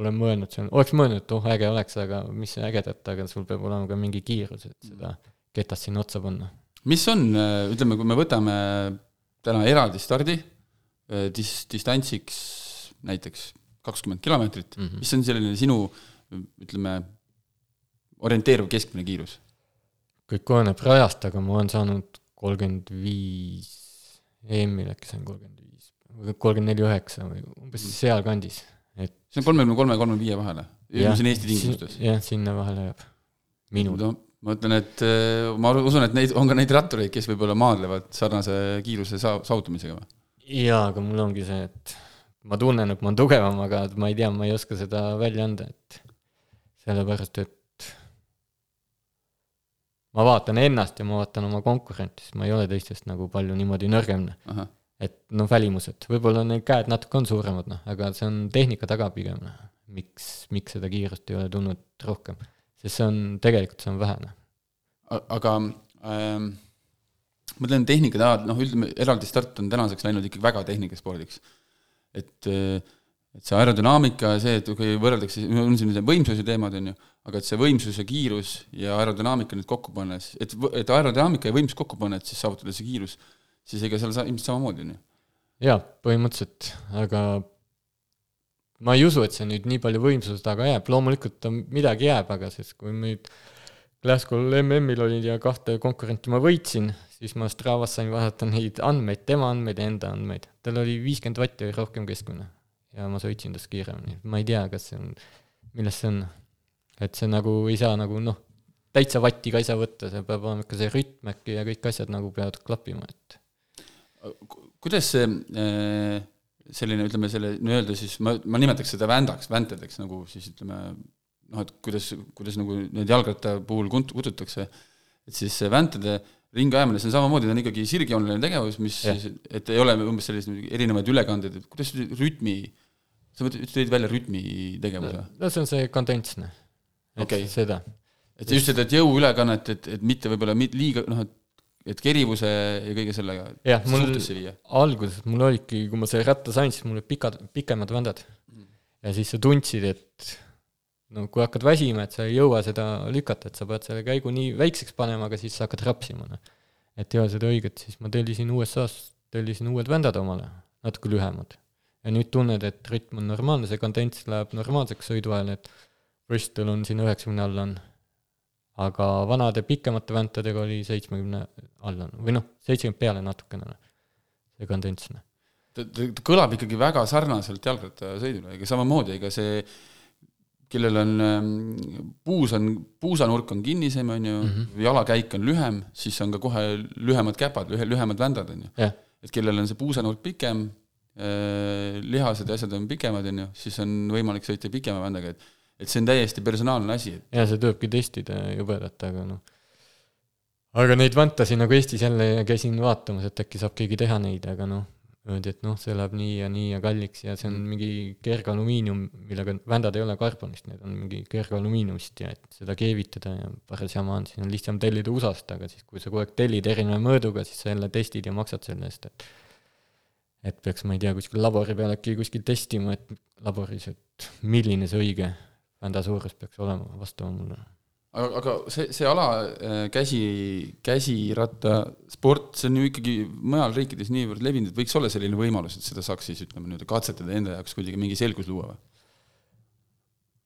pole mõelnud, see on, oleks mõelnud, et oh, äge oleks, aga mis ägedat, aga sul peab olema ka mingi kiirus, et seda ketast sinna otsa panna. mis on, ütleme, kui me võtame täna eraldi stardi, äh, dis-, distantsiks näiteks kakskümmend kilomeetrit mm, -hmm. mis on selline sinu ütleme, orienteeruv keskmine kiirus? kõik oleneb rajast, aga ma olen saanud kolmkümmend viis, EM-il äkki sain kolmkümmend viis, kolmkümmend neli üheksa või umbes mm. sealkandis, et see on kolmekümne kolme kolmekümne viie vahele? siin Eesti tingimustes? jah, sinna vahele jääb. minul no ma ütlen, et äh, ma usun, et neid, on ka neid rattureid, kes võib-olla maadlevad sarnase kiiruse saa-, saavutamisega või? jaa, aga mul ongi see, et ma tunnen, et ma olen tugevam, aga ma ei tea, ma ei oska seda välja anda, et sellepärast, et ma vaatan ennast ja ma vaatan oma konkurenti, siis ma ei ole teistest nagu palju niimoodi nõrgem. et noh, välimused, võib-olla need käed natuke on suuremad, noh, aga see on tehnika taga pigem, noh. miks, miks seda kiirust ei ole tulnud rohkem sest see on, tegelikult see on vähene. aga ähm, ma ütlen tehnika taha, noh, ütleme, eraldi start on tänaseks läinud ikkagi väga tehnikaspordiks. et, et see aerodünaamika ja see, et kui võrreldakse, on siin see võimsuse teemad, on ju, aga et see võimsus ja kiirus ja aerodünaamika nüüd kokku pannes, et, et aerodünaamika ja võimsus kokku panna, et siis saavutada see kiirus, siis ega seal sa-, ilmselt samamoodi, on ju? jaa, põhimõtteliselt, aga ma ei usu, et see nüüd nii palju võimsuse taga jääb, loomulikult on midagi jääb, aga siis kui nüüd Glasgow'l MM-il olin ja kahte konkurenti ma võitsin, siis ma Stravas sain vaadata neid andmeid, tema andmeid ja enda andmeid. tal oli viiskümmend vatti või rohkem keskmine ja ma sõitsin tast kiiremini, ma ei tea, kas see on, milles see on. et see nagu ei saa nagu noh, täitsa vatti ka ei saa võtta, see peab olema ikka see rütm äkki ja kõik asjad nagu peavad klappima, et. kuidas see äh selline, ütleme selle nii-öelda siis ma, ma nimetaks seda vändaks, väntedeks nagu siis ütleme noh, et kuidas, kuidas nagu need jalgratta puhul kunt-, kutsutakse, et siis see väntede ringiajamine, see on samamoodi, ta on ikkagi sirgjooneline tegevus, mis ja. siis, et ei ole umbes selliseid erinevaid ülekandeid, et kuidas rütmi, sa mõtled, tõid välja rütmi tegevuse? no see on see kondentsne. okei okay.. seda. et just seda, et jõuülekannet, et, et mitte võib-olla liiga noh, et et kerivuse ja kõige sellega jah, mul alguses mul olidki, kui ma selle ratta sain, siis mul olid pikad, pikemad vändad mm.. ja siis sa tundsid, et no kui hakkad väsima, et sa ei jõua seda lükata, et sa pead selle käigu nii väikseks panema, aga siis sa hakkad rapsima, noh. et ei ole seda õiget, siis ma tellisin USA-st, tellisin uued vändad omale, natuke lühemad. ja nüüd tunned, et rütm on normaalne, see kandents läheb normaalseks sõidu ajal, et võistlustel on sinna üheksakümne alla on. Aga vanade pikemate väntadega oli seitsmekümne alla või noh, seitsekümmend peale natukene, noh. see kandents, noh. ta, ta, ta kõlab ikkagi väga sarnaselt jalgrattasõidule, ega samamoodi, ega see kellel on ähm, puus on, puusanurk on kinnisem, on ju mm, -hmm. jalakäik on lühem, siis on ka kohe lühemad käpad, lühe, lühemad vändad, on ju jah, et kellel on see puusanurk pikem, lihased ja asjad on pikemad, on ju, siis on võimalik sõita pikema vändaga, et et see on täiesti personaalne asi, et ja see tulebki testida jubedalt, aga noh. aga neid vantasid nagu Eestis jälle käisin vaatamas, et äkki saab keegi teha neid, aga noh, öeldi, et noh, see läheb nii ja nii ja kalliks ja see on mingi kergalumiinium, millega, vändad ei ole karbonist, need on mingi kergalumiiniumist ja et seda keevitada ja paras jama on, siis on lihtsam tellida USA-st, aga siis kui sa kogu aeg tellid erineva mõõduga, siis sa jälle testid ja maksad selle eest, et et peaks, ma ei tea, kuskil labori peal äkki kuskil testima, et laboris, et milline see õige vända suurus peaks olema vastavalt mulle. aga, aga see, see ala, käsi, käsirattasport, see on ju ikkagi mujal riikides niivõrd levinud, et võiks olla selline võimalus, et seda saaks siis ütleme nii-öelda katsetada enda jaoks kuidagi mingi selgus luua või?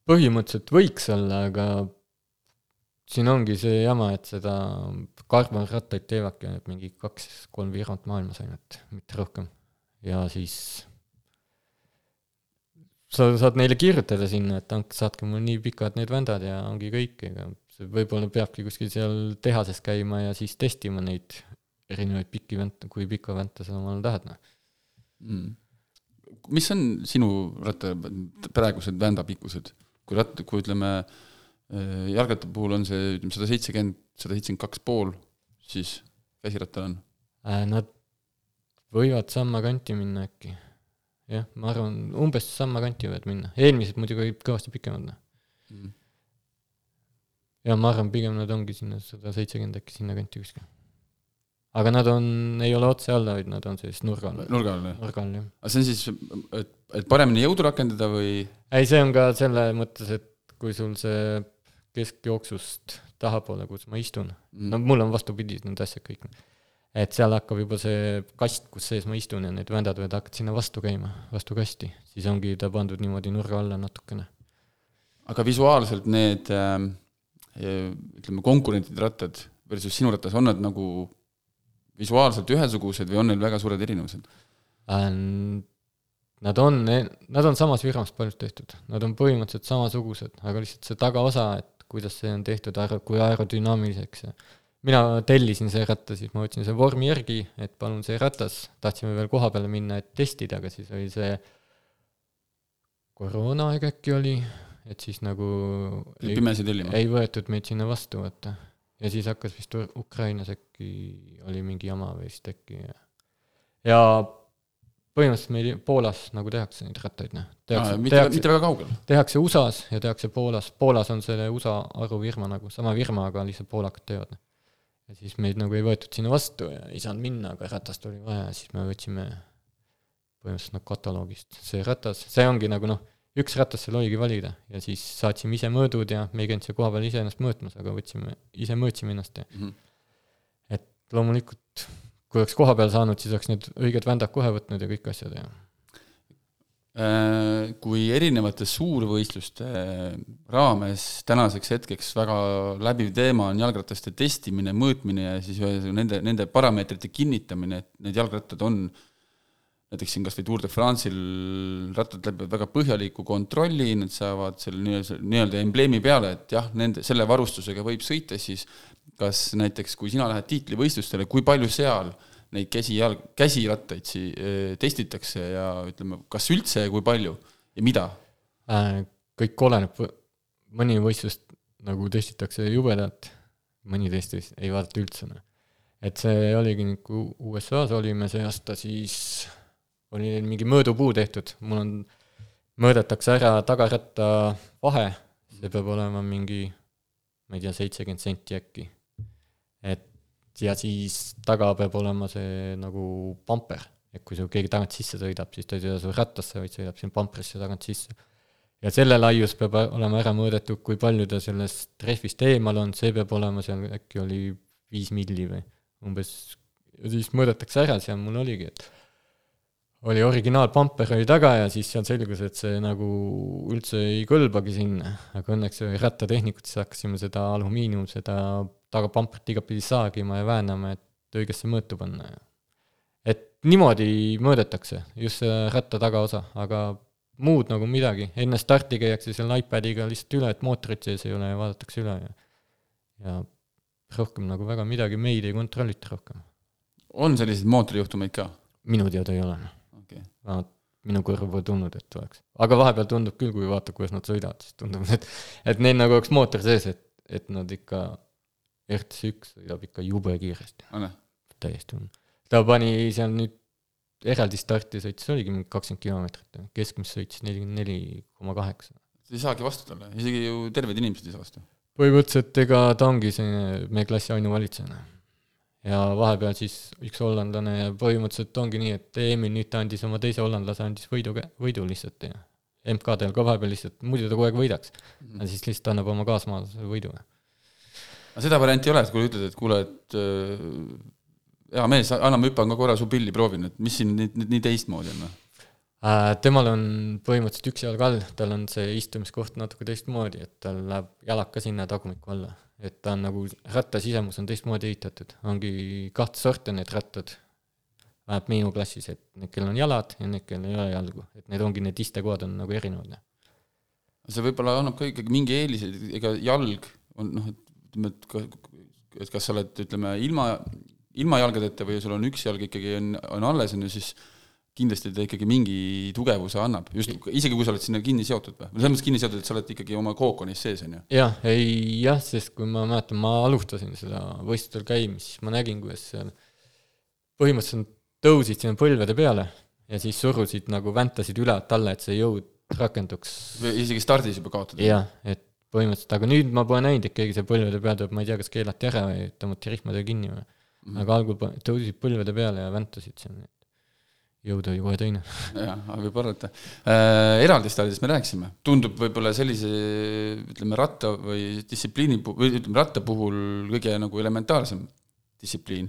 põhimõtteliselt võiks olla, aga siin ongi see jama, et seda karbonrattaid teevadki ainult mingi kaks-kolm firmat maailmas ainult, mitte rohkem. ja siis sa saad neile kirjutada sinna, et andke, saatke mulle nii pikad need vändad ja ongi kõik, ega see võib-olla peabki kuskil seal tehases käima ja siis testima neid erinevaid pikki vänta, kui pikka vänta sa omal tahad, noh mm. mis on sinu ratta praegused vändapikkused, kui ratt-, kui ütleme, jalgratta puhul on see ütleme sada seitsekümmend, sada seitsekümmend kaks pool, siis käsirattal on? äh, Nad võivad samma kanti minna äkki. Jah, ma arvan, umbes samma kanti võivad minna, eelmised muidugi olid kõvasti pikemad, noh Mm. ja ma arvan, pigem nad ongi sinna sada seitsekümmend äkki sinnakanti kuskil. aga nad on, ei ole otse alla, vaid nad on sellist nurga all, nurga all, jah? nurga all, jah. aga see on siis, et, et paremini jõudu rakendada või ei, see on ka selle mõttes, et kui sul see keskjooksust tahapoole, kus ma istun, no mm. mul on vastupidi need asjad kõik. Et seal hakkab juba see kast, kus sees ma istun ja need vändad võivad hakata sinna vastu käima, vastu kasti, siis ongi ta pandud niimoodi nurga alla natukene. aga visuaalselt need ähm, ütleme, konkurentide rattad versus sinu ratas, on nad nagu visuaalselt ühesugused või on neil väga suured erinevused? Nad on, nad on samas firmas paljud tehtud, nad on põhimõtteliselt samasugused, aga lihtsalt see tagaosa, et kuidas see on tehtud, kui aerodünaamiliseks ja mina tellisin see ratta, siis ma võtsin selle vormi järgi, et palun see ratas, tahtsime veel koha peale minna, et testida, aga siis oli see koroonaaeg äkki oli, et siis nagu ei, ei võetud meid sinna vastu, vaata. ja siis hakkas vist Ukrainas äkki, oli mingi jama vist äkki ja ja põhimõtteliselt meil Poolas nagu tehakse neid rattaid, noh. mitte, tehakse, mitte väga kaugel? tehakse USA-s ja tehakse Poolas, Poolas on selle USA arufirma nagu, sama firma, aga lihtsalt poolakad teevad, noh. Ja siis meid nagu ei võetud sinna vastu ja ei saanud minna, aga ratast oli vaja, siis me võtsime põhimõtteliselt nagu kataloogist see ratas, see ongi nagu noh, üks ratas seal oligi valida ja siis saatsime ise mõõdud ja me ei käinud seal kohapeal ise ennast mõõtmas, aga võtsime, ise mõõtsime ennast ja mm -hmm. et loomulikult kui oleks koha peal saanud, siis oleks need õiged vändad kohe võtnud ja kõik asjad ja kui erinevate suurvõistluste raames tänaseks hetkeks väga läbiv teema on jalgrataste testimine, mõõtmine ja siis nende, nende parameetrite kinnitamine, et need jalgrattad on näiteks siin kas või Tour de France'il rattad läbivad väga põhjaliku kontrolli, nad saavad selle nii-öelda, nii-öelda embleemi peale, et jah, nende, selle varustusega võib sõita, siis kas näiteks, kui sina lähed tiitlivõistlustele, kui palju seal äh, neid käsijalg, käsirattaid si-, testitakse ja ütleme, kas üldse ja kui palju ja mida? Äh, kõik oleneb, mõni võistlust nagu testitakse jubedalt, mõni testis ei vaadata üldse, noh. et see oligi kui USA-s olime see aasta, siis oli neil mingi mõõdupuu tehtud, mul on, mõõdetakse ära tagaratta vahe, see peab olema mingi, ma ei tea, seitsekümmend senti äkki. Ja siis taga peab olema see nagu pamper, et kui sul keegi tagant sisse sõidab, siis ta ei sõida su rattasse, vaid sõidab siin pamprisse tagant sisse. ja selle laius peab olema ära mõõdetud, kui palju ta sellest rehvist eemal on, see peab olema seal, äkki oli viis milli või umbes, ja siis mõõdetakse ära, seal mul oligi, et oli originaal pamper oli taga ja siis seal selgus, et see nagu üldse ei kõlbagi sinna, aga õnneks rattatehnikud, siis hakkasime seda alumiinium, seda tagapamprit igatpidi saagima ja väänama, et õigesse mõõtu panna. et niimoodi mõõdetakse, just see ratta tagaosa, aga muud nagu midagi, enne starti käiakse seal iPadiga lihtsalt üle, et mootorit sees ei ole ja vaadatakse üle ja ja rohkem nagu väga midagi meid ei kontrollita rohkem. on selliseid mootorijuhtumeid ka? minu teada ei ole okay.. vähemalt minu kõrvu pole tulnud, et oleks. aga vahepeal tundub küll, kui vaatad, kuidas nad sõidavad, siis tundub, et, et neil nagu oleks mootor sees, et, et nad ikka, RTS üks sõidab ikka jube kiiresti. täiesti hull. ta pani seal nüüd eraldi starti sõitis, oligi mingi kakskümmend kilomeetrit, keskmist sõitis nelikümmend neli koma kaheksa. ei saagi vastu talle, isegi ju terved inimesed ei saa vastu. põhimõtteliselt ega ta ongi selline meie klassi ainuvalitseja. ja vahepeal siis üks hollandlane ja põhimõtteliselt ongi nii, et Emil nüüd ta andis oma teise hollandlase, andis võidu, võidu lihtsalt ja MK-del ka vahepeal lihtsalt, muidu ta kogu aeg võidaks. -hmm. ja siis lihtsalt annab oma kaasmaalasele võidu. Aga seda varianti ei ole, et kui ütled, et kuule, et hea mees, anna ma hüppan ka korra su pilli, proovin, et mis siin nii, nii, nii teistmoodi on? Noh? Äh, temal on põhimõtteliselt üks jalg all, tal on see istumiskoht natuke teistmoodi, et tal läheb jalad ka sinna tagumikku alla. et ta on nagu, ratta sisemus on teistmoodi ehitatud, ongi kahte sorti need rattad, vähemalt minu klassis, et need, kellel on jalad ja need, kellel ei ole jalgu, et need ongi, need istekohad on nagu erinevad. see võib-olla annab ka ikkagi mingi eelise, ega jalg on noh, et ütleme, et et kas sa oled, ütleme, ilma ilma jalgadeta või sul on üks jalg ikkagi on, on alles, on ju, siis kindlasti ta ikkagi mingi tugevuse annab, just isegi kui sa oled sinna kinni seotud või, selles mõttes kinni seotud, et sa oled ikkagi oma kookonis sees, on ju? jah, ei jah, sest kui ma mäletan, ma alustasin seda võistlustel käimist, siis ma nägin, kuidas seal põhimõtteliselt tõusid sinna põlvede peale ja siis surusid nagu, väntasid ülevalt alla, et see jõud rakenduks. või isegi stardis juba kaotada? jah, et põhimõtteliselt, aga nüüd ma pole näinud, et keegi seal põlvede peal tuleb, ma ei tea, kas keelati ära või tõmmati rihmadega kinni või mm. aga algul tõusid põlvede peale ja väntasid seal, nii et jõud oli kohe teine. jah, võib arvata äh,. eraldistardist me rääkisime, tundub võib-olla sellise ütleme, ratta või distsipliini või ütleme, ratta puhul kõige nagu elementaarsem distsipliin,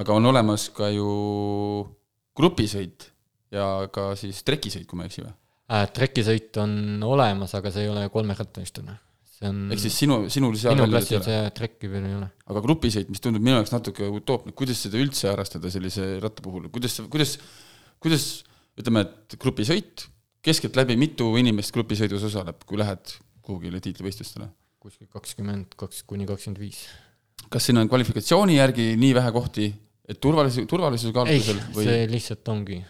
aga on olemas ka ju grupisõit ja ka siis trekisõit, kui ma ei eksi või äh,? trekisõit on olemas, aga see ei ole kolmerattalistune see on ehk siis sinu, sinul seal minu klassil see trekki veel ei ole. aga grupisõit, mis tundub minu jaoks natuke utoopne, kuidas seda üldse harrastada sellise ratta puhul, kuidas, kuidas, kuidas ütleme, et grupisõit, keskeltläbi mitu inimest grupisõidus osaleb, kui lähed kuhugile tiitlivõistlustele? kuskil kakskümmend kaks kuni kakskümmend viis. kas siin on kvalifikatsiooni järgi nii vähe kohti, et turvalisus, turvalisuse kaalutlusel või? see lihtsalt ongi.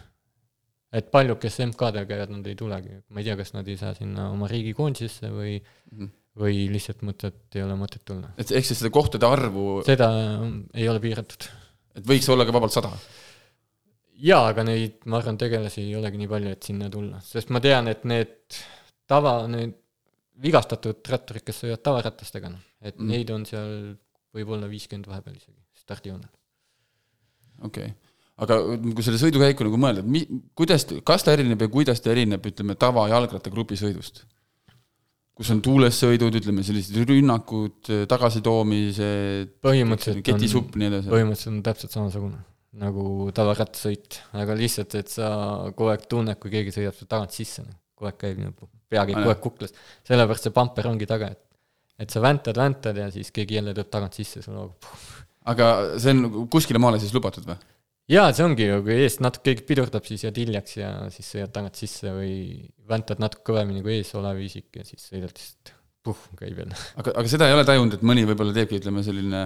et paljud, kes MK-del käivad, nad ei tulegi, ma ei tea, kas nad ei saa sinna oma riigi koondisesse või mm -hmm või lihtsalt mõtled, ei ole mõtet tulla. et ehk siis seda kohtade arvu seda ähm, ei ole piiratud. et võiks olla ka vabalt sada? jaa, aga neid, ma arvan, tegelasi ei olegi nii palju, et sinna tulla, sest ma tean, et need tava, need vigastatud ratturid, kes sõidavad tavaratastega, noh, et mm. neid on seal võib-olla viiskümmend vahepeal isegi stardijoonel. okei okay., aga kui selle sõidukäiku nagu mõelda, mi-, kuidas, kas ta erineb ja kuidas ta erineb, ütleme, tavajalgrattagrupi sõidust? Kus on tuulessõidud, ütleme sellised rünnakud, tagasitoomised, ketisupp, nii edasi. põhimõtteliselt on täpselt samasugune nagu tavarattasõit, aga lihtsalt, et sa kogu aeg tunned, kui keegi sõidab sul tagant sisse, noh. kogu aeg käib nagu, pea käib kogu aeg kuklas. sellepärast see pamper ongi taga, et, et sa väntad, väntad ja siis keegi jälle tuleb tagant sisse sulle. aga see on kuskile maale siis lubatud või? Jaa, see ongi ju, kui eest natuke keegi pidurdab, siis jääd hiljaks ja siis sõidad tagant sisse või väntad natuke kõvemini kui ees olev isik ja siis sõidad lihtsalt puh, käib jälle. aga, aga seda ei ole tajunud, et mõni võib-olla teebki, ütleme, selline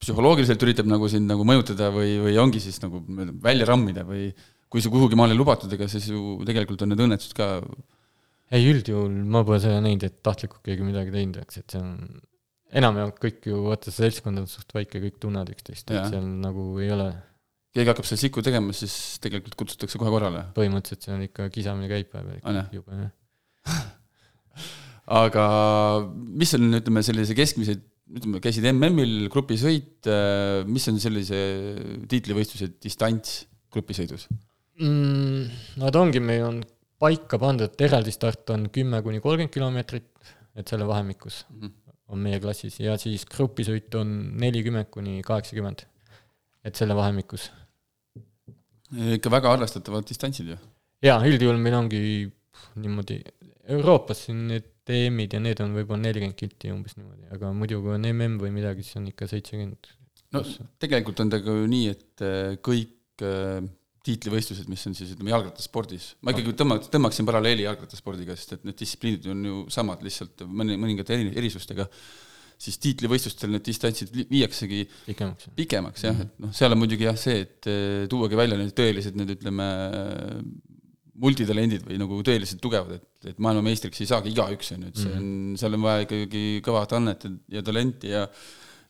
psühholoogiliselt üritab nagu sind nagu mõjutada või, või ongi siis nagu välja rammida või kui see kuhugi maale lubatud, ega siis ju tegelikult on need õnnetused ka ei, üldjuhul ma pole seda näinud, et tahtlikult keegi midagi teinud oleks, et see on enamjaolt kõik ju, vaata see seltskond on suht väike, kõik tunnevad üksteist, et seal nagu ei ole keegi hakkab seal sikku tegema, siis tegelikult kutsutakse kohe korrale? põhimõtteliselt see on ikka kisamine käib vahepeal ikka jube, jah <laughs> aga mis on, ütleme, sellise keskmise, ütleme, käisid MM-il grupisõit, äh, mis on sellise tiitlivõistluse distants grupisõidus mm,? no ta ongi, meil on paika pandud, et eraldi start on kümme kuni kolmkümmend kilomeetrit, et selle vahemikus mm -hmm. on meie klassis ja siis grupisõit on nelikümmend kuni kaheksakümmend, et selle vahemikus ikka väga arvestatavad distantsid ju. jaa, üldjuhul meil ongi niimoodi, Euroopas siin need EM-id ja need on võib-olla nelikümmend kilti umbes niimoodi, aga muidu kui on MM või midagi, siis on ikka seitsekümmend. no tegelikult on ta ka ju nii, et äh, kõik äh, tiitlivõistlused, mis on siis ütleme jalgrattaspordis, ma ikkagi tõmbaks, tõmbaksin paralleeli jalgrattaspordiga, sest et need distsipliinid on ju samad, lihtsalt mõni, mõningate eri, erisustega, siis tiitlivõistlustel need distantsid viiaksegi pikemaks, pikemaks jah, et noh, seal on muidugi jah see, et eh, tuuagi välja need tõelised need ütleme, multitalendid või nagu tõeliselt tugevad, et, et maailmameistriks ei saagi igaüks, on ju, et see on, seal on vaja ikkagi kõvat annet ja talenti ja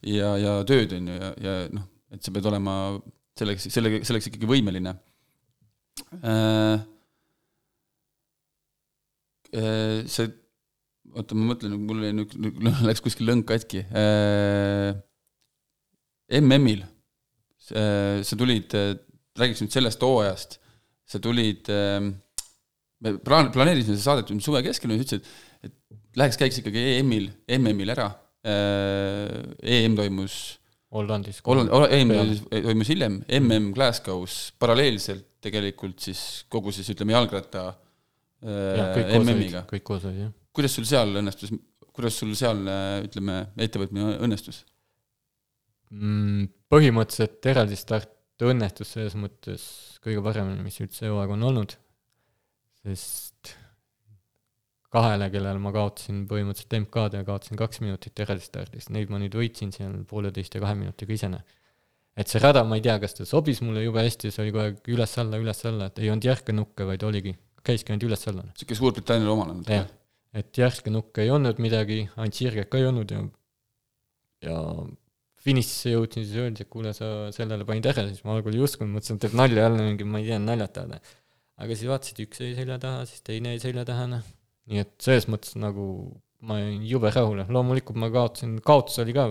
ja, ja tööd, on ju, ja, ja noh, et sa pead olema selleks, selle, selleks ikkagi võimeline. Äh,. Äh, see, oota, ma mõtlen, mul jäi nüüd, <laughs> läks kuskil lõng katki äh,. MM-il äh, sa tulid, räägiks nüüd sellest hooajast, sa tulid äh,, me plaan-, planeerisime seda saadet suve keskel ja ütlesid, et läheks käiks ikkagi EM-il, MM-il ära äh,, EM toimus Hollandis. Holland, EM toimus hiljem, MM Glasgow's paralleelselt tegelikult siis kogu siis ütleme jalgratta äh, MM-iga. kõik koos olid, jah. Kuidas sul seal õnnestus, kuidas sul seal ütleme, ettevõtmine õnnestus mm,? põhimõtteliselt eraldi start õnnestus selles mõttes kõige paremini, mis üldse hooaeg on olnud, sest kahele, kellele ma kaotasin põhimõtteliselt MK-d ja kaotasin kaks minutit eraldi stardist, neid ma nüüd võitsin seal pooleteist ja kahe minutiga isene. et see rada, ma ei tea, kas ta sobis mulle jube hästi, see oli kogu aeg üles-alla, üles-alla, et ei olnud järke nukke, vaid oligi, käiski ainult üles-alla. niisugune Suurbritanniale omane jah, et järske nukke ei olnud midagi, ainult sirget ka ei olnud ja ja finišisse jõudsin, siis öeldi, et kuule, sa sellele panid ära, siis ma algul ei uskunud, mõtlesin, et teeb nalja jälle mingi, ma ei tea, naljatada. aga siis vaatasid, üks jäi selja taha, siis teine jäi selja taha, noh nii et selles mõttes nagu ma olin jube rahul, loomulikult ma kaotasin, kaotus oli ka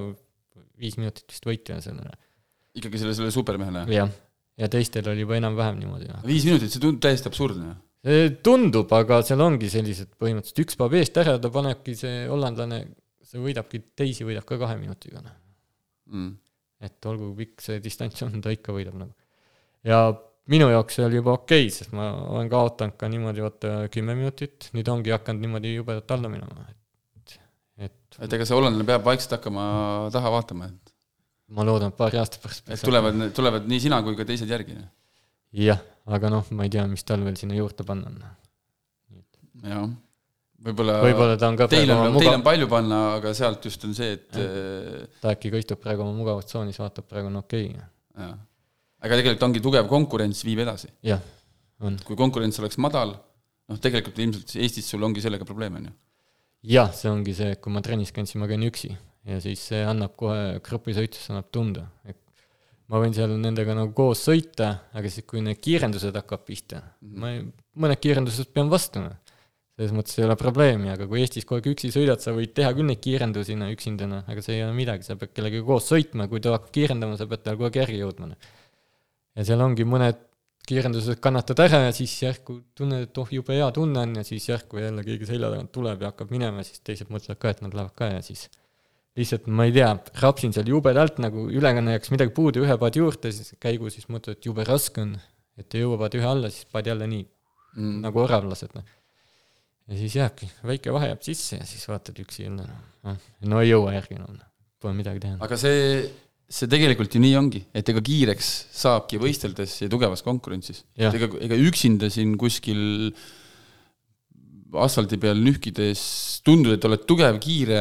viis minutit vist võitu ja sellele. ikkagi selle, selle supermehele? jah, ja teistel oli juba enam-vähem niimoodi. viis minutit, see tundub täiesti absurdne. Tundub, aga seal ongi sellised põhimõtteliselt, üks paneb eest ära, ta panebki see hollandlane, see võidabki, teisi võidab ka kahe minutiga, noh mm.. et olgu pikk see distants on, ta ikka võidab nagu. ja minu jaoks see oli juba okei okay,, sest ma olen kaotanud ka niimoodi vaata kümme minutit, nüüd ongi hakanud niimoodi jubedalt alla minema, et, et et ega see hollandlane peab vaikselt hakkama taha vaatama, et ma loodan, et paari aasta pärast et tulevad, tulevad nii sina kui ka teised järgi? jah, aga noh, ma ei tea, mis tal veel sinna juurde panna on. jah, võib-olla võib-olla ta on ka teil on, mugav... teil on palju panna, aga sealt just on see, et ja. ta äkki ka istub praegu oma mugavustsoonis, vaatab, praegu on okei okay. jah aga tegelikult ongi tugev konkurents, viib edasi. jah, on. kui konkurents oleks madal, noh tegelikult ilmselt Eestis sul ongi sellega probleeme, on ju? jah, see ongi see, kui ma trennis käin, siis ma käin üksi ja siis see annab kohe grupisõitus annab tunda, et ma võin seal nendega nagu koos sõita, aga siis, kui need kiirendused hakkavad pihta mm, -hmm. ma ei, mõned kiirendused pean vastu, noh. selles mõttes ei ole probleemi, aga kui Eestis kogu aeg üksi sõidad, sa võid teha küll neid kiirendusi, üksindana, aga see ei ole midagi, sa pead kellegagi koos sõitma, kui ta hakkab kiirendama, sa pead talle kogu aeg järgi jõudma, noh ja seal ongi mõned kiirendused kannatad ära ja siis järsku tunned, et oh, jube hea tunne on ja siis järsku jälle keegi selja tagant tuleb ja hakkab minema, siis teised mõtlevad ka, et nad lähevad ka ja siis lihtsalt ma ei tea, rapsin seal jubedalt nagu ülekanne jääks midagi puudu, ühe paadi juurde, siis käigu siis mõtled, et jube raske on, et ei jõua paadi ühe alla, siis paad jälle nii mm. nagu oravlased, noh. ja siis jääbki, väike vahe jääb sisse ja siis vaatad üksi jälle, noh, no ei jõua järgi enam no., pole midagi teha. aga see see tegelikult ju nii ongi, et ega kiireks saabki võisteldes ja tugevas konkurentsis. ega, ega üksinda siin kuskil asfaldi peal nühkides tundub, et oled tugev, kiire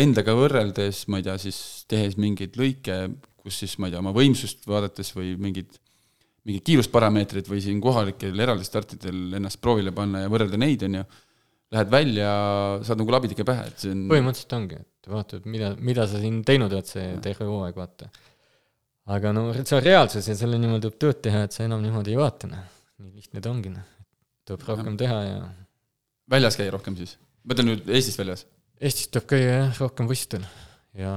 endaga võrreldes, ma ei tea, siis tehes mingeid lõike, kus siis ma ei tea, oma võimsust vaadates või mingid, mingid kiirusparameetrid või siin kohalikel eraldi startidel ennast proovile panna ja võrrelda neid, on ju, lähed välja, saad nagu labidike pähe, et see on põhimõtteliselt ongi, et et vaatad, mida, mida sa siin teinud oled see terve hooaeg, vaata. aga no see on reaalsus ja selle nimel tuleb tööd teha, et sa enam niimoodi ei vaata, noh. nii lihtne ta ongi, noh. tuleb rohkem teha ja väljas käia rohkem siis? ma mõtlen nüüd Eestist väljas? Eestist tuleb käia jah, rohkem võistlustel ja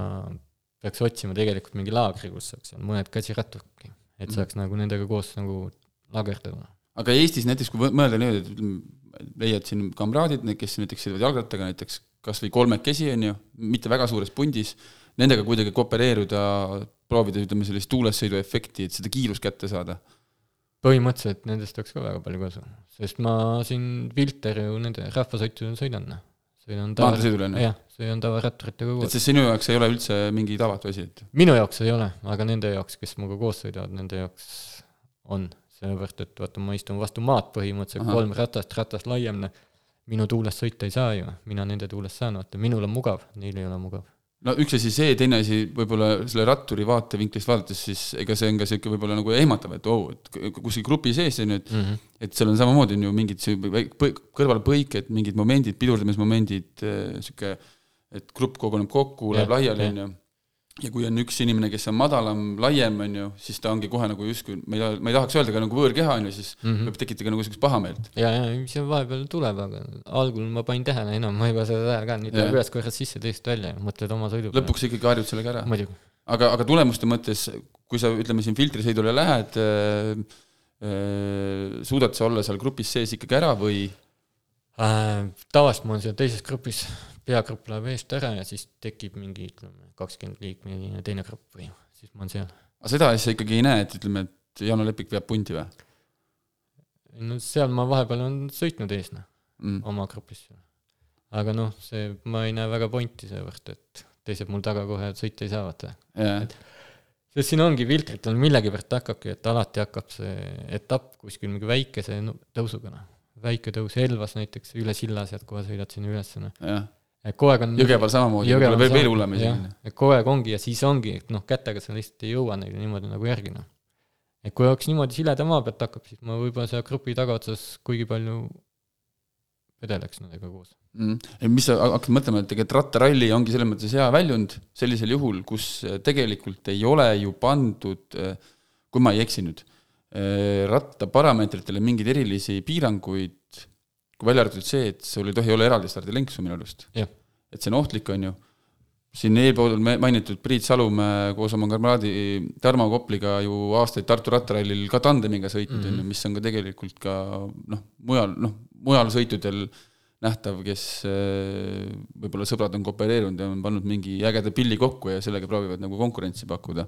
peaks otsima tegelikult mingi laagri, kus saaks mõned käsiratturki, et mhm. saaks mm. nagu nendega koos nagu lagerdada. aga Eestis näiteks, kui mõelda niimoodi, et leiad siin kamraadid, need, kes näiteks sõidavad jalgrattaga näiteks kas või kolmekesi, on ju, mitte väga suures pundis, nendega kuidagi koopereeruda, proovida, ütleme, sellist tuulessõiduefekti, et seda kiirust kätte saada? Põhimõtteliselt nendest oleks ka väga palju kasu, sest ma siin Vilter ju nende rahvasõitudel sõidan, noh. sõidan tava, jah, sõidan tavaratturitega et koos. see sinu jaoks ei ole üldse mingi tavatu asi, et minu jaoks ei ole, aga nende jaoks, kes minuga koos sõidavad, nende jaoks on, sellepärast et vaata, ma istun vastu maad põhimõtteliselt, kolm ratast, ratas laiem, minu tuules sõita ei saa ju, mina nende tuules saan, vaata, minul on mugav, neil ei ole mugav. No üks asi see, teine asi võib-olla selle ratturi vaatevinklist vaadates, siis ega see on ka sihuke võib-olla nagu ehmatav, et oo oh,, et kuskil grupi sees on ju, et Mm -hmm. et seal on samamoodi on ju mingid kõrvalpõiked, mingid momendid, pidurdamismomendid, sihuke, et grupp koguneb kokku, läheb laiali, on ju. Ja kui on üks inimene, kes on madalam, laiem, on ju, siis ta ongi kohe nagu justkui, ma ei taha, ma ei tahaks öelda ka nagu võõrkeha, on ju, siis Mm -hmm. võib tekitada nagu sihukest pahameelt. ja, ja seal vahepeal tuleb, aga algul ma panin tähele, enam ma ei pane seda tähele ka, nüüd tuleb ühest korrast sisse, teisest välja ja mõtled oma sõidu peale. lõpuks ikkagi harjud sellega ära. aga, aga tulemuste mõttes, kui sa ütleme siin filtrisõidule lähed äh,, äh, suudad sa olla seal grupis sees ikkagi ära või Äh, tavaliselt ma olen seal teises grupis, peagrupp läheb eest ära ja siis tekib mingi, ütleme, kakskümmend liikmeline teine grupp või siis ma olen seal. aga seda asja ikkagi ei näe, et ütleme, et Jano Lepik veab punti või no seal ma vahepeal olen sõitnud ees, noh, mm.? oma grupis. aga noh, see, ma ei näe väga pointi seepärast, et teised mul taga kohe sõita ei saa, vaata. jah, sest siin ongi filtritel millegipärast hakkabki, et alati hakkab see etapp kuskil mingi väikese no, tõusuga, noh. väike tõus Elvas näiteks, üle silla sealt kohe sõidad sinna üles, noh. jah. Et kogu aeg on Jõgeval samamoodi, võib-olla veel, veel hullem isegi. et kogu aeg ongi ja siis ongi, et noh, kätega sa lihtsalt ei jõua neile niimoodi nagu järgi noh. et kui oleks niimoodi sileda maa pealt hakkab, siis ma võib-olla seal grupi tagaotsas kuigi palju vedeleks nendega koos. mm.. mis sa hakkad mõtlema, et tegelikult rattaralli ongi selles mõttes hea väljund sellisel juhul, kus äh, tegelikult ei ole ju pandud, kui ma ei eksi nüüd, rattaparameetritele mingeid erilisi piiranguid, kui välja arvatud see, et sul ei tohi olla eraldi stardilenksu minu arust et see on ohtlik, on ju siin eelpool mainitud Priit Salumäe koos oma kamraadi Tarmo Kopliga ju aastaid Tartu rattarallil ka tandemiga sõitnud on Mhm. ju, mis on ka tegelikult ka noh, mujal noh, mujal sõitudel nähtav, kes äh, võib-olla sõbrad on koopereerunud ja on pannud mingi ägeda pilli kokku ja sellega proovivad nagu konkurentsi pakkuda.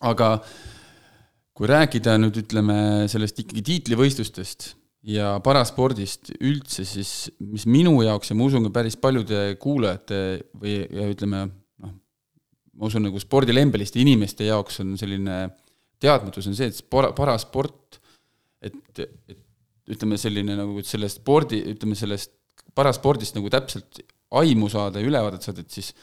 aga kui rääkida nüüd ütleme sellest ikkagi tiitlivõistlustest ja paraspordist üldse, siis mis minu jaoks ja ma usun ka päris paljude kuulajate või ütleme noh, ma usun nagu spordilembeliste inimeste jaoks on selline teadmatus on see, et para-, parasport, et, et ütleme selline nagu sellest spordi, ütleme sellest paraspordist nagu täpselt aimu saada ja ülevaadet saada, et siis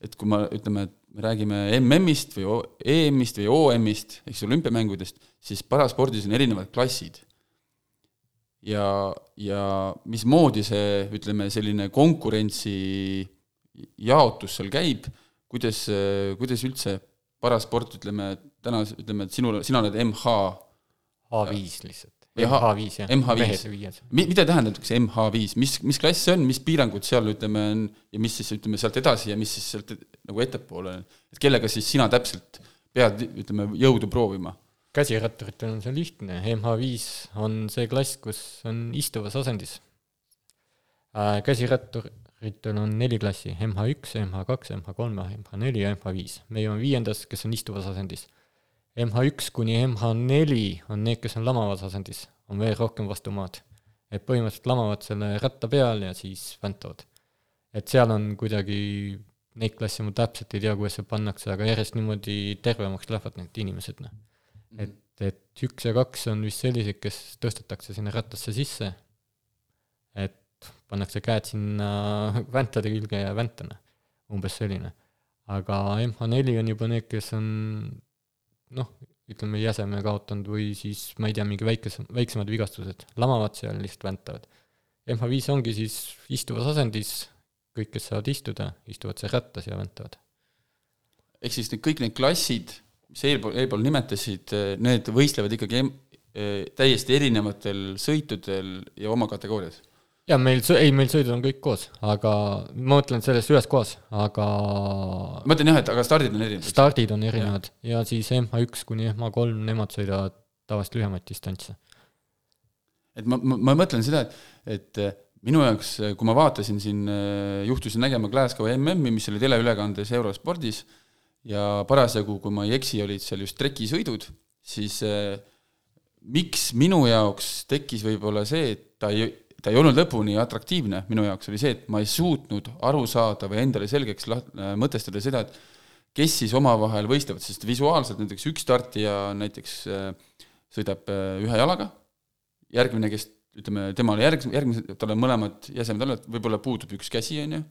et kui ma, ütleme, et me räägime MM-ist või EM-ist või OM-ist, eks ju, olümpiamängudest, siis paraspordis on erinevad klassid ja, ja mismoodi see, ütleme, selline konkurentsi jaotus seal käib, kuidas, kuidas üldse parasport, ütleme, täna ütleme, et sinul, sina oled MH, H5 lihtsalt. Või H- MH5 jah. MH5. mehed ja viied. mi-, mida tähendab see MH5, mis, mis klass see on, mis piirangud seal ütleme on ja mis siis ütleme sealt edasi ja mis siis sealt nagu ettepoole on, et kellega siis sina täpselt pead, ütleme, jõudu proovima? Käsiratturitel on see lihtne, MH5 on see klass, kus on istuvas asendis. käsiratturitel on neli klassi, MH1, MH2, MH3, MH4 ja MH5. meie oleme viiendas, kes on istuvas asendis. MH1 kuni MH4 on need, kes on lamavas asendis, on veel rohkem vastu maad. et põhimõtteliselt lamavad selle ratta peal ja siis väntavad. et seal on kuidagi, neid klasse ma täpselt ei tea, kuidas see pannakse, aga järjest niimoodi tervemaks lähevad need inimesed, noh et, et üks ja kaks on vist sellised, kes tõstetakse sinna rattasse sisse, et pannakse käed sinna väntade külge ja väntana, umbes selline. aga MH4 on juba need, kes on noh, ütleme jäseme kaotanud või siis ma ei tea, mingi väikesem, väiksemad vigastused, lamavad seal, lihtsalt väntavad. MH5 ongi siis istuvas asendis, kõik, kes saavad istuda, istuvad seal rattas ja väntavad. ehk siis need kõik need klassid, mis eelpool, eelpool nimetasid, need võistlevad ikkagi eh, täiesti erinevatel sõitudel ja oma kategoorias? ja meil, ei, meil sõidud on kõik koos, aga ma mõtlen selles ühes kohas, aga ma mõtlen jah, et aga stardid on erinevad. stardid on erinevad ja. ja siis MH1 kuni MH3, nemad sõidavad tavaliselt lühemaid distantse. et ma, ma, ma mõtlen seda, et, et minu jaoks, kui ma vaatasin siin, juhtusin nägema Glasgow MM-i, mis oli teleülekandes Eurospordis ja parasjagu, kui ma ei eksi, olid seal just trekisõidud, siis eh, miks minu jaoks tekkis võib-olla see, et ta ei, ta ei olnud lõpuni atraktiivne, minu jaoks oli see, et ma ei suutnud aru saada või endale selgeks laht-, mõtestada seda, et kes siis omavahel võistlevad, sest visuaalselt näiteks üks startija näiteks äh, sõidab ühe jalaga, järgmine, kes ütleme, temal järg-, järgmised, tal on mõlemad jäsemed all, et võib-olla puudub üks käsi, on ju,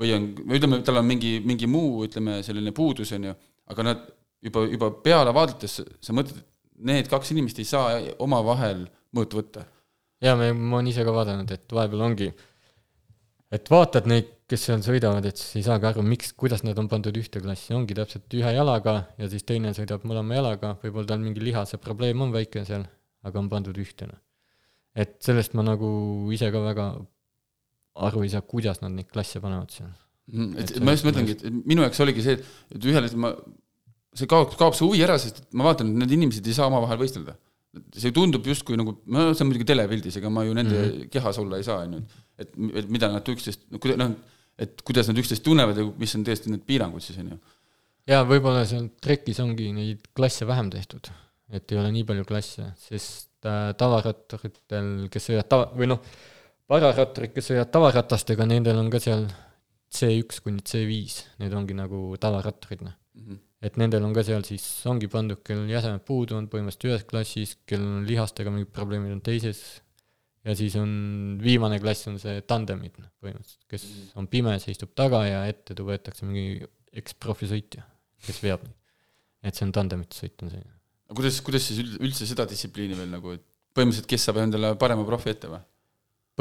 või on, või ütleme, tal on mingi, mingi muu, ütleme, selline puudus, on ju, aga nad juba, juba peale vaadates sa mõtled, et need kaks inimest ei saa omavahel mõõtu võtta. jaa, me, ma olen ise ka vaadanud, et vahepeal ongi, et vaatad neid, kes seal sõidavad, et siis ei saagi aru, miks, kuidas nad on pandud ühte klassi, ongi täpselt ühe jalaga ja siis teine sõidab mõlema jalaga, võib-olla tal mingi lihase probleem on väike seal, aga on pandud ühte, noh. et sellest ma nagu ise ka väga aru ei saa, kuidas nad neid klasse panevad seal. Mm, et ma just mõtlengi, et minu jaoks oligi see, et, ühel hetkel ma see kaob, kaob see huvi ära, sest ma vaatan, et need inimesed ei saa omavahel võistelda. see tundub justkui nagu, no see on muidugi telepildis, ega ma ju nende mm -hmm. kehas olla ei saa, on ju. et, et mida nad üksteist, noh, et kuidas nad üksteist tunnevad ja mis on tõesti need piirangud siis, on ju. jaa, võib-olla seal trekis ongi neid klasse vähem tehtud, et ei ole nii palju klasse, sest äh, tavaratturitel, kes sõidavad tava, või noh, pararatturid, kes sõidavad tavaratastega, nendel on ka seal C1 kuni C5, need ongi nagu tavaratturid, noh mm -hmm et nendel on ka seal siis, ongi pandud, kellel jäsemed puudu on põhimõtteliselt ühes klassis, kellel on lihastega mingid probleemid, on teises, ja siis on viimane klass on see tandemid, noh, põhimõtteliselt, kes mhm. on pime, see istub taga ja ette võetakse mingi eksprofi sõitja, kes veab neid. et see on tandemite sõit, on see. aga kuidas, kuidas siis üldse seda distsipliini veel nagu, et põhimõtteliselt, kes saab endale parema profi ette või?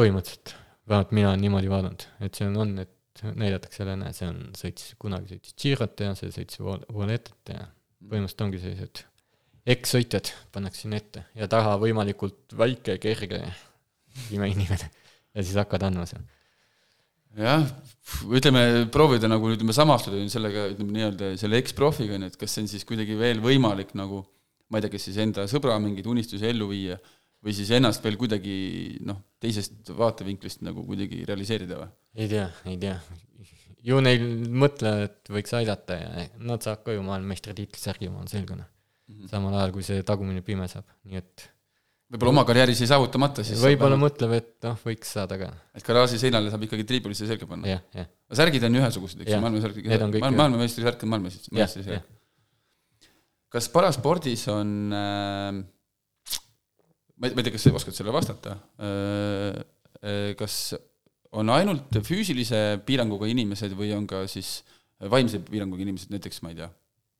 Põhimõtteliselt, vähemalt mina olen niimoodi vaadanud, et see on, on, et näidatakse jälle, näe, see on, sõitis, kunagi sõitis Girot ja see sõitis Voletat ja põhimõtteliselt ongi sellised ekssõitjad pannakse sinna ette. Ja taha võimalikult väike, kerge imeinimene ja siis hakkad andma seal. jah, ütleme, proovida nagu ütleme, samastuda sellega, ütleme nii-öelda selle eksprofiga, on ju, et kas see on siis kuidagi veel võimalik nagu ma ei tea, kas siis enda sõbra mingeid unistusi ellu viia või siis ennast veel kuidagi noh, teisest vaatevinklist nagu kuidagi realiseerida või? ei tea, ei tea. ju neil mõtlevad, et võiks aidata ja nad saavad ka ju maailmameistritiitli särgi, ma olen selge noh mm -hmm.. samal ajal, kui see tagumine pime saab, nii et võib-olla oma karjääris jäi saavutamata, siis võib-olla mõtleb, et noh, võiks saada ka. et garaaži seinale saab ikkagi triibulisse selga panna? jah. särgid on ju ühesugused, eks ju, maailmasärk, maailmameistrisärk on maailmameistrivärk. kas paraspordis on äh, ma ei, ma ei tea, kas sa oskad sellele vastata, äh, äh, kas on ainult füüsilise piiranguga inimesed või on ka siis vaimse piiranguga inimesed, näiteks ma ei tea,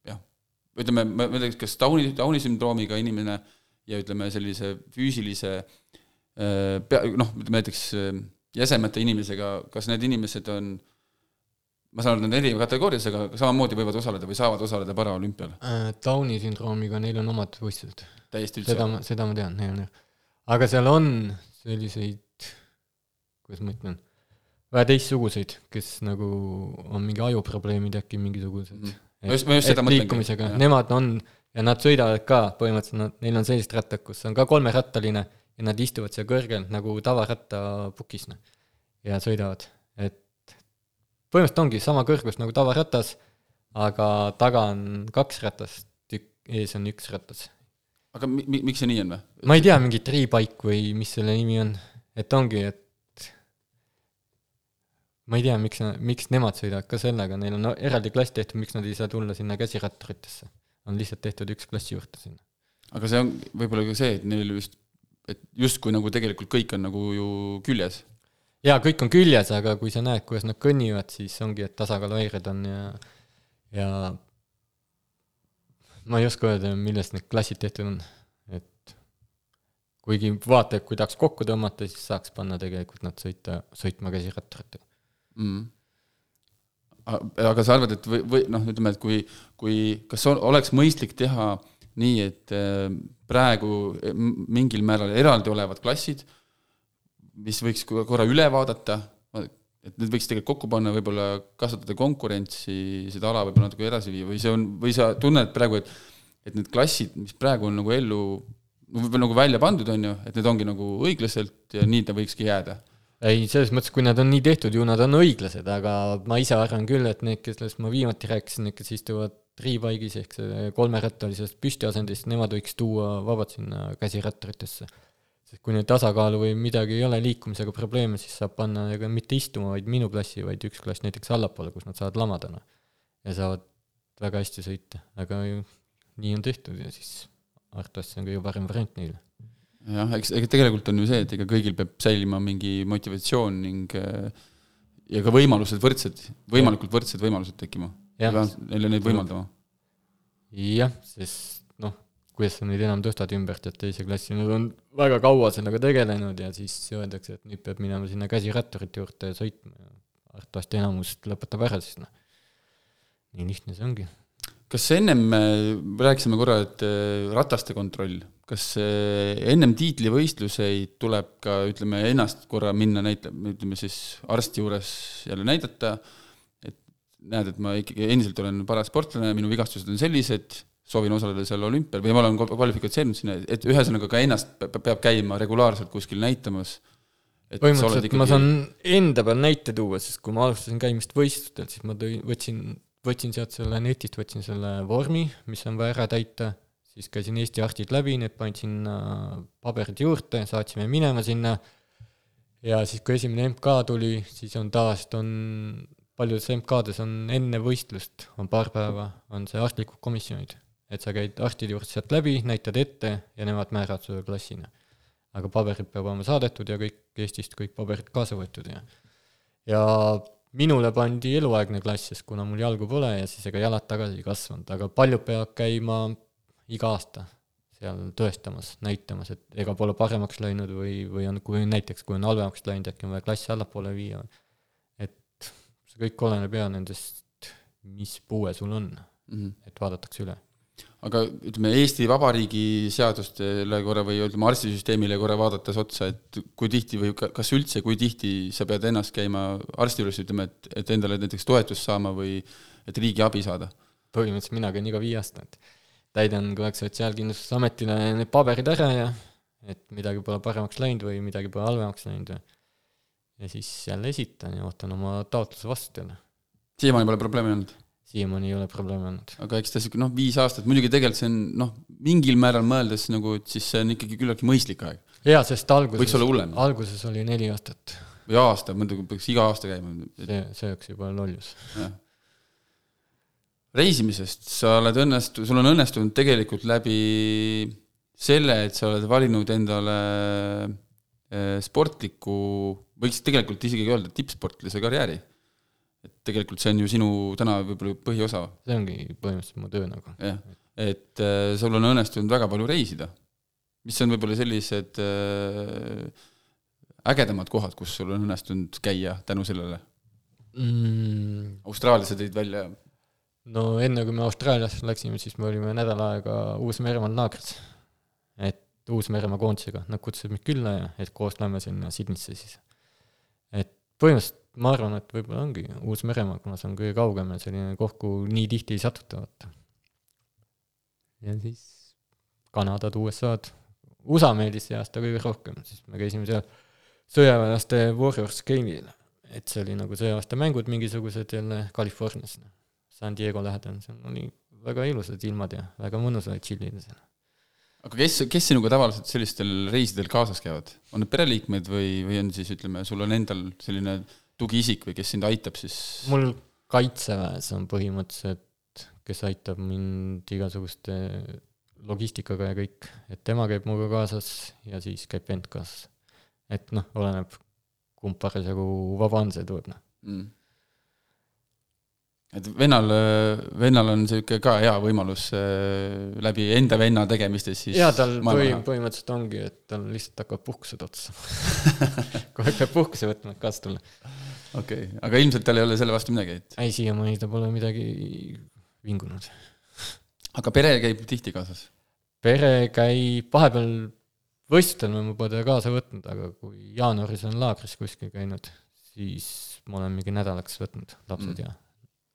jah, ütleme, ma ütleks, kas Downi, Downi sündroomiga inimene ja ütleme, sellise füüsilise äh, pea, noh, ütleme näiteks jäsemete inimesega, kas need inimesed on ma saan aru, on eri kategoorias, aga samamoodi võivad osaleda või saavad osaleda paraolümpial äh,? Downi sündroomiga neil on omad võistlused. täiesti üldse? seda ma, seda ma tean, neil on jah. aga seal on selliseid, kuidas ma ütlen, vähe teistsuguseid, kes nagu on mingi ajuprobleemid äkki mingisugused mm.. ma just, ma just seda mõtlengi. liikumisega, nemad on ja nad sõidavad ka põhimõtteliselt, nad, neil on sellised rattad, kus on ka kolmerattaline ja nad istuvad seal kõrgel nagu tavarattapukis, noh. ja sõidavad, põhimõtteliselt ongi sama kõrgus nagu tavaratas, aga taga on kaks ratast, ees on üks ratas. aga mi-, mi-, miks see nii on või? ma ei tea, mingi tree-bike või mis selle nimi on, et ongi, et ma ei tea, miks, miks nemad sõidavad ka sellega, neil on eraldi klass tehtud, miks nad ei saa tulla sinna käsiratturitesse. on lihtsalt tehtud üks klass juurde sinna. aga see on võib-olla ka see, et neil just, et justkui nagu tegelikult kõik on nagu ju küljes jaa, kõik on küljes, aga kui sa näed, kuidas nad kõnnivad, siis ongi, et tasakaaluhäired on ja, ja ma ei oska öelda, millest need klassid tehtud on, et kuigi vaata, et kui tahaks kokku tõmmata, siis saaks panna tegelikult nad sõita, sõitma käsiratturitega. Mm.. aga sa arvad, et või, või noh, ütleme, et kui, kui, kas oleks mõistlik teha nii, et äh, praegu mingil määral eraldi olevad klassid mis võiks korra üle vaadata, et need võiks tegelikult kokku panna, võib-olla kasvatada konkurentsi, seda ala võib-olla natuke edasi viia või see on, või sa tunned praegu, et et need klassid, mis praegu on nagu ellu, võib-olla nagu välja pandud, on ju, et need ongi nagu õiglaselt ja nii ta võikski jääda. ei, selles mõttes, kui nad on nii tehtud, ju nad on õiglased, aga ma ise arvan küll, et need, kellest ma viimati rääkisin, need, kes istuvad triipaigis ehk kolmerattalisest püstiasendist, nemad võiks tuua vabalt sinna käsiratturitesse. Sest kui neil tasakaalu või midagi ei ole, liikumisega probleeme, siis saab panna ega mitte istuma, vaid minu klassi, vaid üks klass näiteks allapoole, kus nad saavad lamada, noh. ja saavad väga hästi sõita, aga ju nii on tehtud ja siis arvatavasti see on kõige parem variant neile jah, eks, ega tegelikult on ju see, et ega kõigil peab säilima mingi motivatsioon ning ja ka võimalused võrdsed, võimalikult võrdsed võimalused tekkima. Neile neid võimaldama. jah, sest kuidas sa neid enam tõstad ümbert, et teise klassi, nad on väga kaua sellega tegelenud ja siis öeldakse, et nüüd peab minema sinna käsiratturite juurde sõitma ja arvatavasti enamust lõpetab ära siis noh. nii lihtne see ongi kas ennem rääkisime korra, et äh, rataste kontroll, kas äh, ennem tiitlivõistluseid tuleb ka ütleme, ennast korra minna näita-, ütleme siis arsti juures jälle näidata, et näed, et ma ikkagi endiselt olen paras sportlane, minu vigastused on sellised, soovin osaleda seal olümpial või ma olen kvalifitseerunud sinna, et ühesõnaga ka ennast peab käima regulaarselt kuskil näitamas põhimõtteliselt ikkagi... ma saan enda peal näite tuua, sest kui ma alustasin käimist võistlustel, siis ma tõin, võtsin võtsin sealt selle netist, võtsin selle vormi, mis on vaja ära täita, siis käisin Eesti arstid läbi, need panin sinna paberid juurde, saatsime minema sinna ja siis, kui esimene MK tuli, siis on tavaliselt on, paljudes MK-des on enne võistlust, on paar päeva, on see arstlikud komisjonid. Et sa käid arstide juurde sealt läbi, näitad ette ja nemad määravad sulle klassina. aga paberid peavad olema saadetud ja kõik Eestist kõik paberid kaasa võetud ja ja minule pandi eluaegne klass, sest kuna mul jalgu pole ja siis ega jalad tagasi ei kasvanud, aga paljud peavad käima iga aasta seal tõestamas, näitamas, et ega pole paremaks läinud või, või on, kui näiteks, kui on halvemaks läinud, äkki on vaja klassi allapoole viia. et see kõik oleneb ja nendest, mis puue sul on mm, -hmm. et vaadatakse üle aga ütleme, Eesti Vabariigi seadustele korra või ütleme, arstisüsteemile korra vaadates otsa, et kui tihti või kas üldse, kui tihti sa pead ennast käima arsti juures, ütleme, et, et endale näiteks toetust saama või et riigi abi saada? põhimõtteliselt mina käin iga viie aasta, et täidan kogu aeg Sotsiaalkindlustusametile need paberid ära ja et midagi pole paremaks läinud või midagi pole halvemaks läinud ja ja siis jälle esitan ja ootan oma taotluse vastu jälle. siiamaani pole probleemi olnud? Siiamaani ei ole probleemi olnud. aga eks ta sihuke noh, viis aastat, muidugi tegelikult see on noh, mingil määral mõeldes nagu, et siis see on ikkagi küllaltki mõistlik aeg. jaa, sest alguses alguses oli neli aastat. või aasta, muidugi peaks iga aasta käima. see, see oleks juba lollus. reisimisest, sa oled õnnestu-, sul on õnnestunud tegelikult läbi selle, et sa oled valinud endale eh, sportliku, võiks tegelikult isegi öelda tippsportlase karjääri et tegelikult see on ju sinu täna võib-olla põhiosa. see ongi põhimõtteliselt mu töö nagu. jah, et äh, sul on õnnestunud väga palju reisida. mis on võib-olla sellised äh, ägedamad kohad, kus sul on õnnestunud käia tänu sellele mm.? Austraalia sa tõid välja. no enne, kui me Austraaliasse läksime, siis me olime nädal aega Uus-Meremaal laagris. et Uus-Meremaa koondisega, nad kutsusid meid külla ja et koos lähme sinna Sydneysse siis. et põhimõtteliselt ma arvan, et võib-olla ongi Uus-Meremaa, kuna see on kõige kaugem ja selline koht, kuhu nii tihti ei satuta, vaata. ja siis Kanadad, USA-d, USA meeldis see aasta kõige rohkem, siis me käisime seal sõjaväelaste Warriors game'il, et see oli nagu see aasta mängud mingisugused jälle Californias, San Diego lähedal, seal oli väga ilusad ilmad ja väga mõnus oli tšillida seal aga kes, kes sinuga tavaliselt sellistel reisidel kaasas käivad? on need pereliikmed või, või on siis ütleme, sul on endal selline tugiisik või kes sind aitab siis? mul kaitseväes on põhimõtteliselt, kes aitab mind igasuguste logistikaga ja kõik, et tema käib minuga kaasas ja siis käib vend kaasas. et noh, oleneb, kumb parasjagu vaba on, see tuleb, noh mm et vennal, vennal on niisugune ka hea võimalus äh, läbi enda venna tegemistes siis jaa, tal põhi, põhimõtteliselt ongi, et tal lihtsalt hakkavad puhkused otsa <laughs> aeg peab puhkuse võtma, et kaasa tulla. Okei okay., aga ilmselt tal ei ole selle vastu midagi, et ei, siiamaani ta pole midagi vingunud. aga pere käib tihti kaasas? pere käib, vahepeal võistlustel me pole teda kaasa võtnud, aga kui jaanuaris on laagris kuskil käinud, siis ma olen mingi nädalaks võtnud lapsed mm. ja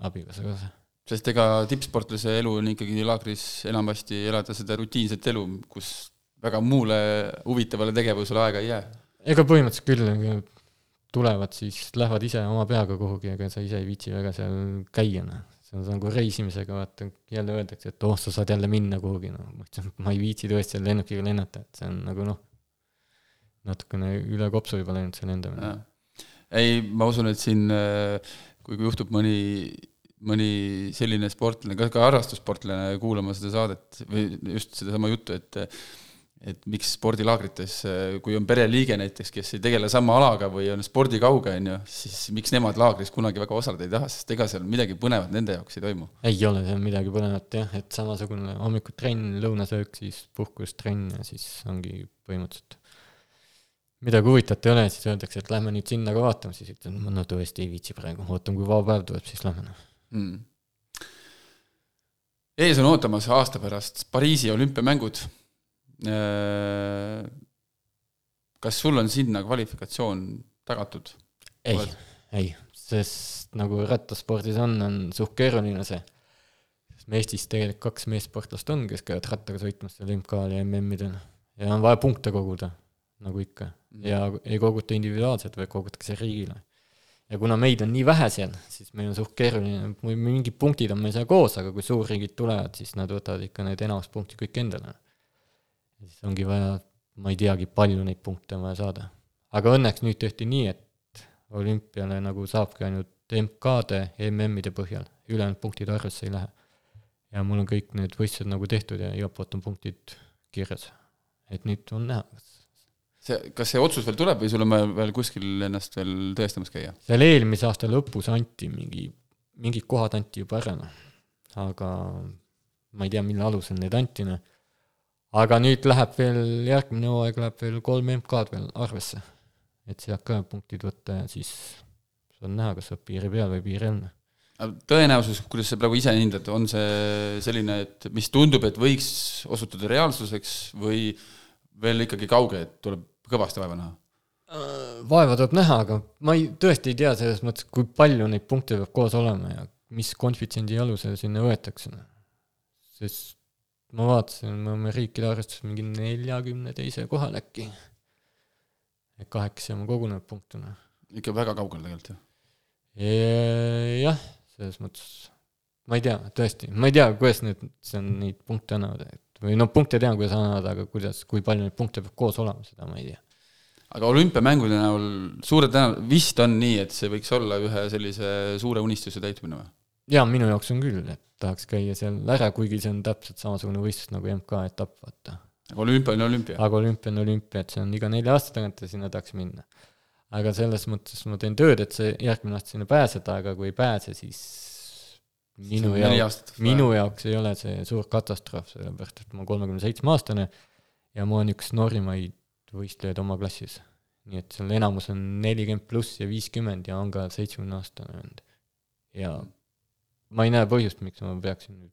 abikaasa kaasa. sest ega tippsportlase elu on ikkagi laagris enamasti elada seda rutiinset elu, kus väga muule huvitavale tegevusele aega ei jää. ega põhimõtteliselt küll, tulevad, siis lähevad ise oma peaga kuhugi, ega sa ise ei viitsi väga seal käia, noh. see on nagu reisimisega, vaata, jälle öeldakse, et oh, sa saad jälle minna kuhugi, no ma ei viitsi tõesti seal lennukiga lennata, et see on nagu noh, natukene üle kopsu juba läinud see lendamine. ei, ma usun, et siin kui juhtub mõni, mõni selline sportlane, ka, ka harrastussportlane kuulama seda saadet või just sedasama juttu, et et miks spordilaagrites, kui on pereliige näiteks, kes ei tegele sama alaga või on spordikauge, on ju, siis miks nemad laagris kunagi väga osaleda ei taha, sest ega seal midagi põnevat nende jaoks ei toimu. ei ole seal midagi põnevat jah, et samasugune hommikutrenn, lõunasöök, siis puhkustrenn ja siis ongi põhimõtteliselt midagi huvitavat ei ole, siis öeldakse, et lähme nüüd sinna ka vaatama, siis ütlen, no tõesti ei viitsi praegu, ootan, kui vaba päev tuleb, siis lähme noh mm.. ees on ootamas aasta pärast Pariisi olümpiamängud. Äh, kas sul on sinna kvalifikatsioon tagatud? ei, ei, sest nagu rattaspordis on, on suht keeruline see. sest me Eestis tegelikult kaks meessportlast on, kes käivad rattaga sõitmas MK-l ja MM-idel ja on vaja punkte koguda, nagu ikka ja ei koguta individuaalselt, vaid kogutakse riigile. ja kuna meid on nii vähe seal, siis meil on suht keeruline, mingid punktid on meil seal koos, aga kui suurriigid tulevad, siis nad võtavad ikka need enamus punkti kõik endale. Ja siis ongi vaja, ma ei teagi, palju neid punkte on vaja saada. aga õnneks nüüd tehti nii, et olümpiale nagu saabki ainult MK-de, MM-ide põhjal, ülejäänud punktid arvesse ei lähe. ja mul on kõik need võistlused nagu tehtud ja igalt poolt on punktid kirjas. et nüüd on näha, kas see, kas see otsus veel tuleb või sul on vaja veel kuskil ennast veel tõestamas käia? seal eelmise aasta lõpus anti mingi, mingid kohad anti juba ära, noh. aga ma ei tea, mille alusel need anti, noh. Aga nüüd läheb veel, järgmine hooaeg läheb veel kolm MK-d veel arvesse. et sealt ka punktid võtta ja siis on näha, kas sa oled piiri peal või piiri noh tõenäosus, kuidas sa praegu ise hindad, on see selline, et mis tundub, et võiks osutuda reaalsuseks või veel ikkagi kauge, et tuleb kõvasti vaeva näha? Äh, vaeva tuleb näha, aga ma ei, tõesti ei tea selles mõttes, kui palju neid punkte peab koos olema ja mis konfitsiendi alusel sinna võetakse. sest ma vaatasin, me oleme riikide arvestuses mingi neljakümne teise kohal äkki. kaheksa oma kogunenud punkte. Noh. ikka väga kaugel tegelikult ju. jah, selles mõttes, ma ei tea, tõesti, ma ei tea, kuidas need, see on neid punkte annavad, et või noh, punkte tean, kuidas annavad, aga kuidas, kui palju neid punkte peab koos olema, seda ma ei tea. aga olümpiamängude näol suure tõenäo-, vist on nii, et see võiks olla ühe sellise suure unistuse täitmine või? jaa, minu jaoks on küll, et tahaks käia seal ära, kuigi see on täpselt samasugune võistlus nagu MK-etapp, vaata. aga olümpia on olümpia? aga olümpia on olümpia, et see on iga nelja aasta tagant ja sinna tahaks minna. aga selles mõttes ma teen tööd, et see järgmine aasta sinna pääseda, aga kui ei pääse, siis minu jaoks, minu jaoks ei ole see suur katastroof, sellepärast et ma olen kolmekümne seitsme aastane ja ma olen üks noorimaid võistlejaid oma klassis. nii et seal enamus on nelikümmend pluss ja viiskümmend ja on ka seitsmekümne aastane vend. ja ma ei näe põhjust, miks ma peaksin nüüd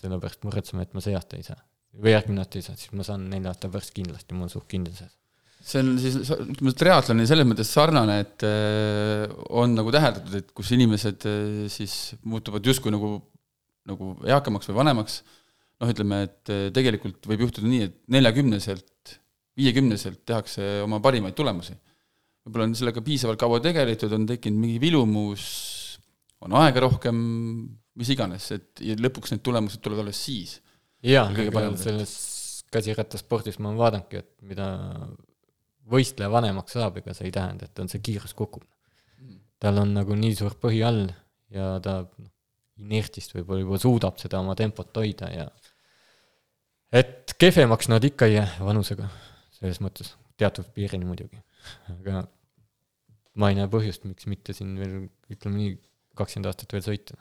selle pärast muretsema, et ma see aasta ei saa. või järgmine aasta ei saa, siis ma saan nelja aasta pärast kindlasti, ma olen suht kindel selles see on siis, ütleme, triatloni selles mõttes sarnane, et äh, on nagu täheldatud, et kus inimesed äh, siis muutuvad justkui nagu, nagu eakamaks või vanemaks, noh, ütleme, et äh, tegelikult võib juhtuda nii, et neljakümneselt, viiekümneselt tehakse oma parimaid tulemusi. võib-olla on sellega piisavalt kaua tegeletud, on tekkinud mingi vilumus, on aega rohkem, mis iganes, et ja lõpuks need tulemused tulevad alles siis. jaa, selles käsirattaspordis ma vaadanudki, et mida võistleja vanemaks saab, ega see ei tähenda, et on see kiirus kukub. tal on nagu nii suur põhi all ja ta noh, inertist võib-olla juba suudab seda oma tempot hoida ja et kehvemaks nad ikka ei jää vanusega, selles mõttes, teatud piirini muidugi. aga ma ei näe põhjust, miks mitte siin veel, ütleme nii, kakskümmend aastat veel sõita.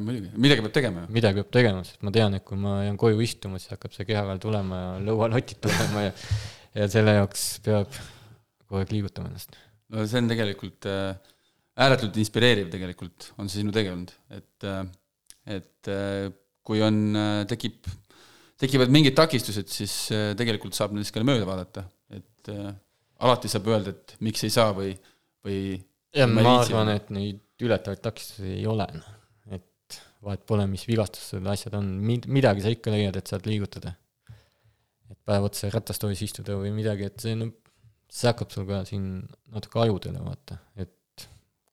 muidugi, midagi peab tegema. midagi peab tegema, sest ma tean, et kui ma jään koju istuma, siis hakkab see keha veel tulema ja lõualotid tulema ja ja selle jaoks peab kogu aeg liigutama ennast. no see on tegelikult äh, ääretult inspireeriv tegelikult, on see sinu olnud, et äh, et äh, kui on tekib, tekivad mingid takistused, siis tegelikult saab nendest ka mööda vaadata, et alati saab öelda, et miks ei saa või, või ja ma, ma arvan, et neid ületavaid takistusi ei ole, noh. et vahet pole, mis vigastused, asjad on, midagi sa ikka leiad, et saad liigutada. Et päev otsa ratastoolis istuda või midagi, et see no see hakkab sul ka siin natuke ajudele vaata, et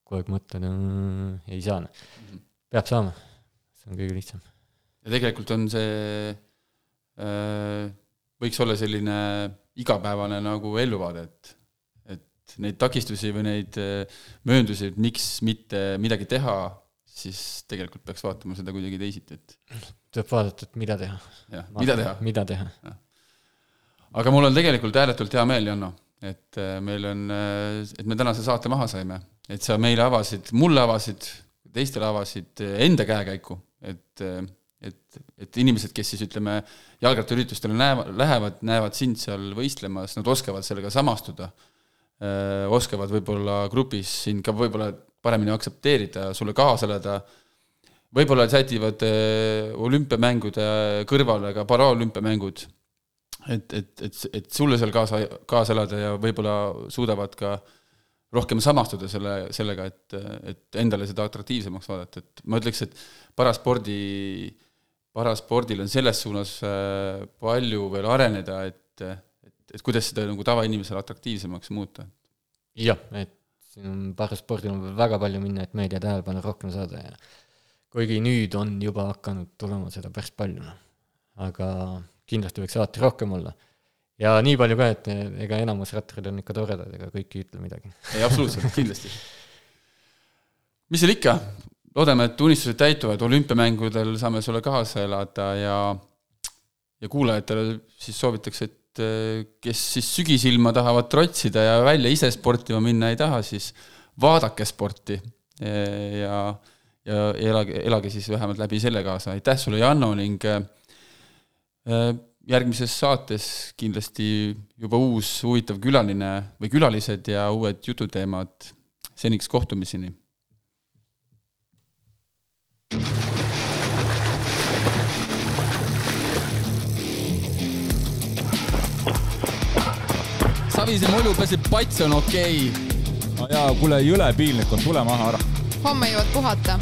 kogu aeg mõtled mm,, ei saa, peab saama, see on kõige lihtsam. ja tegelikult on see äh,, võiks olla selline igapäevane nagu elluvaade, et neid takistusi või neid äh, mööndusi, et miks mitte midagi teha, siis tegelikult peaks vaatama seda kuidagi teisiti, et tuleb vaadata, et mida teha. jah, mida teha. mida teha. aga mul on tegelikult ääretult hea meel, Janno, et äh, meil on, äh, et me tänase saate maha saime, et sa meile avasid, mulle avasid, teistele avasid enda käekäiku, et et, et inimesed, kes siis ütleme, jalgrattaüritustele näevad, lähevad, näevad sind seal võistlemas, nad oskavad sellega samastuda, oskavad võib-olla grupis sind ka võib-olla paremini aktsepteerida, sulle kaasa elada, võib-olla sätivad olümpiamängude kõrvale ka paraolümpiamängud, et, et, et, et sulle seal kaasa, kaasa elada ja võib-olla suudavad ka rohkem samastuda selle, sellega, et, et endale seda atraktiivsemaks vaadata, et ma ütleks, et paraspordi äh, paraspordil on selles suunas äh, palju veel areneda, et, et, kuidas seda nagu tavainimesele atraktiivsemaks muuta. jah, et siin on paraspordil on väga palju minna, et meedia tähelepanu rohkem saada ja kuigi nüüd on juba hakanud tulema seda päris palju, noh. aga kindlasti võiks alati rohkem olla. ja nii palju ka, et ega enamus ratturid on ikka toredad, ega kõik ei ütle midagi. ei, absoluutselt, kindlasti. mis seal ikka, loodame, et unistused täituvad, olümpiamängudel saame sulle kaasa elada ja ja kuulajatele siis soovitaks, et eh, kes siis sügisilma tahavad trotsida ja välja ise sportima minna ei taha, siis vaadake sporti eh, ja, ja elage, elage siis vähemalt läbi selle kaasa. aitäh sulle, Janno, ning eh, järgmises saates kindlasti juba uus huvitav külaline või külalised ja uued jututeemad. seniks kohtumiseni Savise mulju peseb, pats on okei okay.. no jaa, kuule, jõle piinlik on, tule maha ära. homme jõuad puhata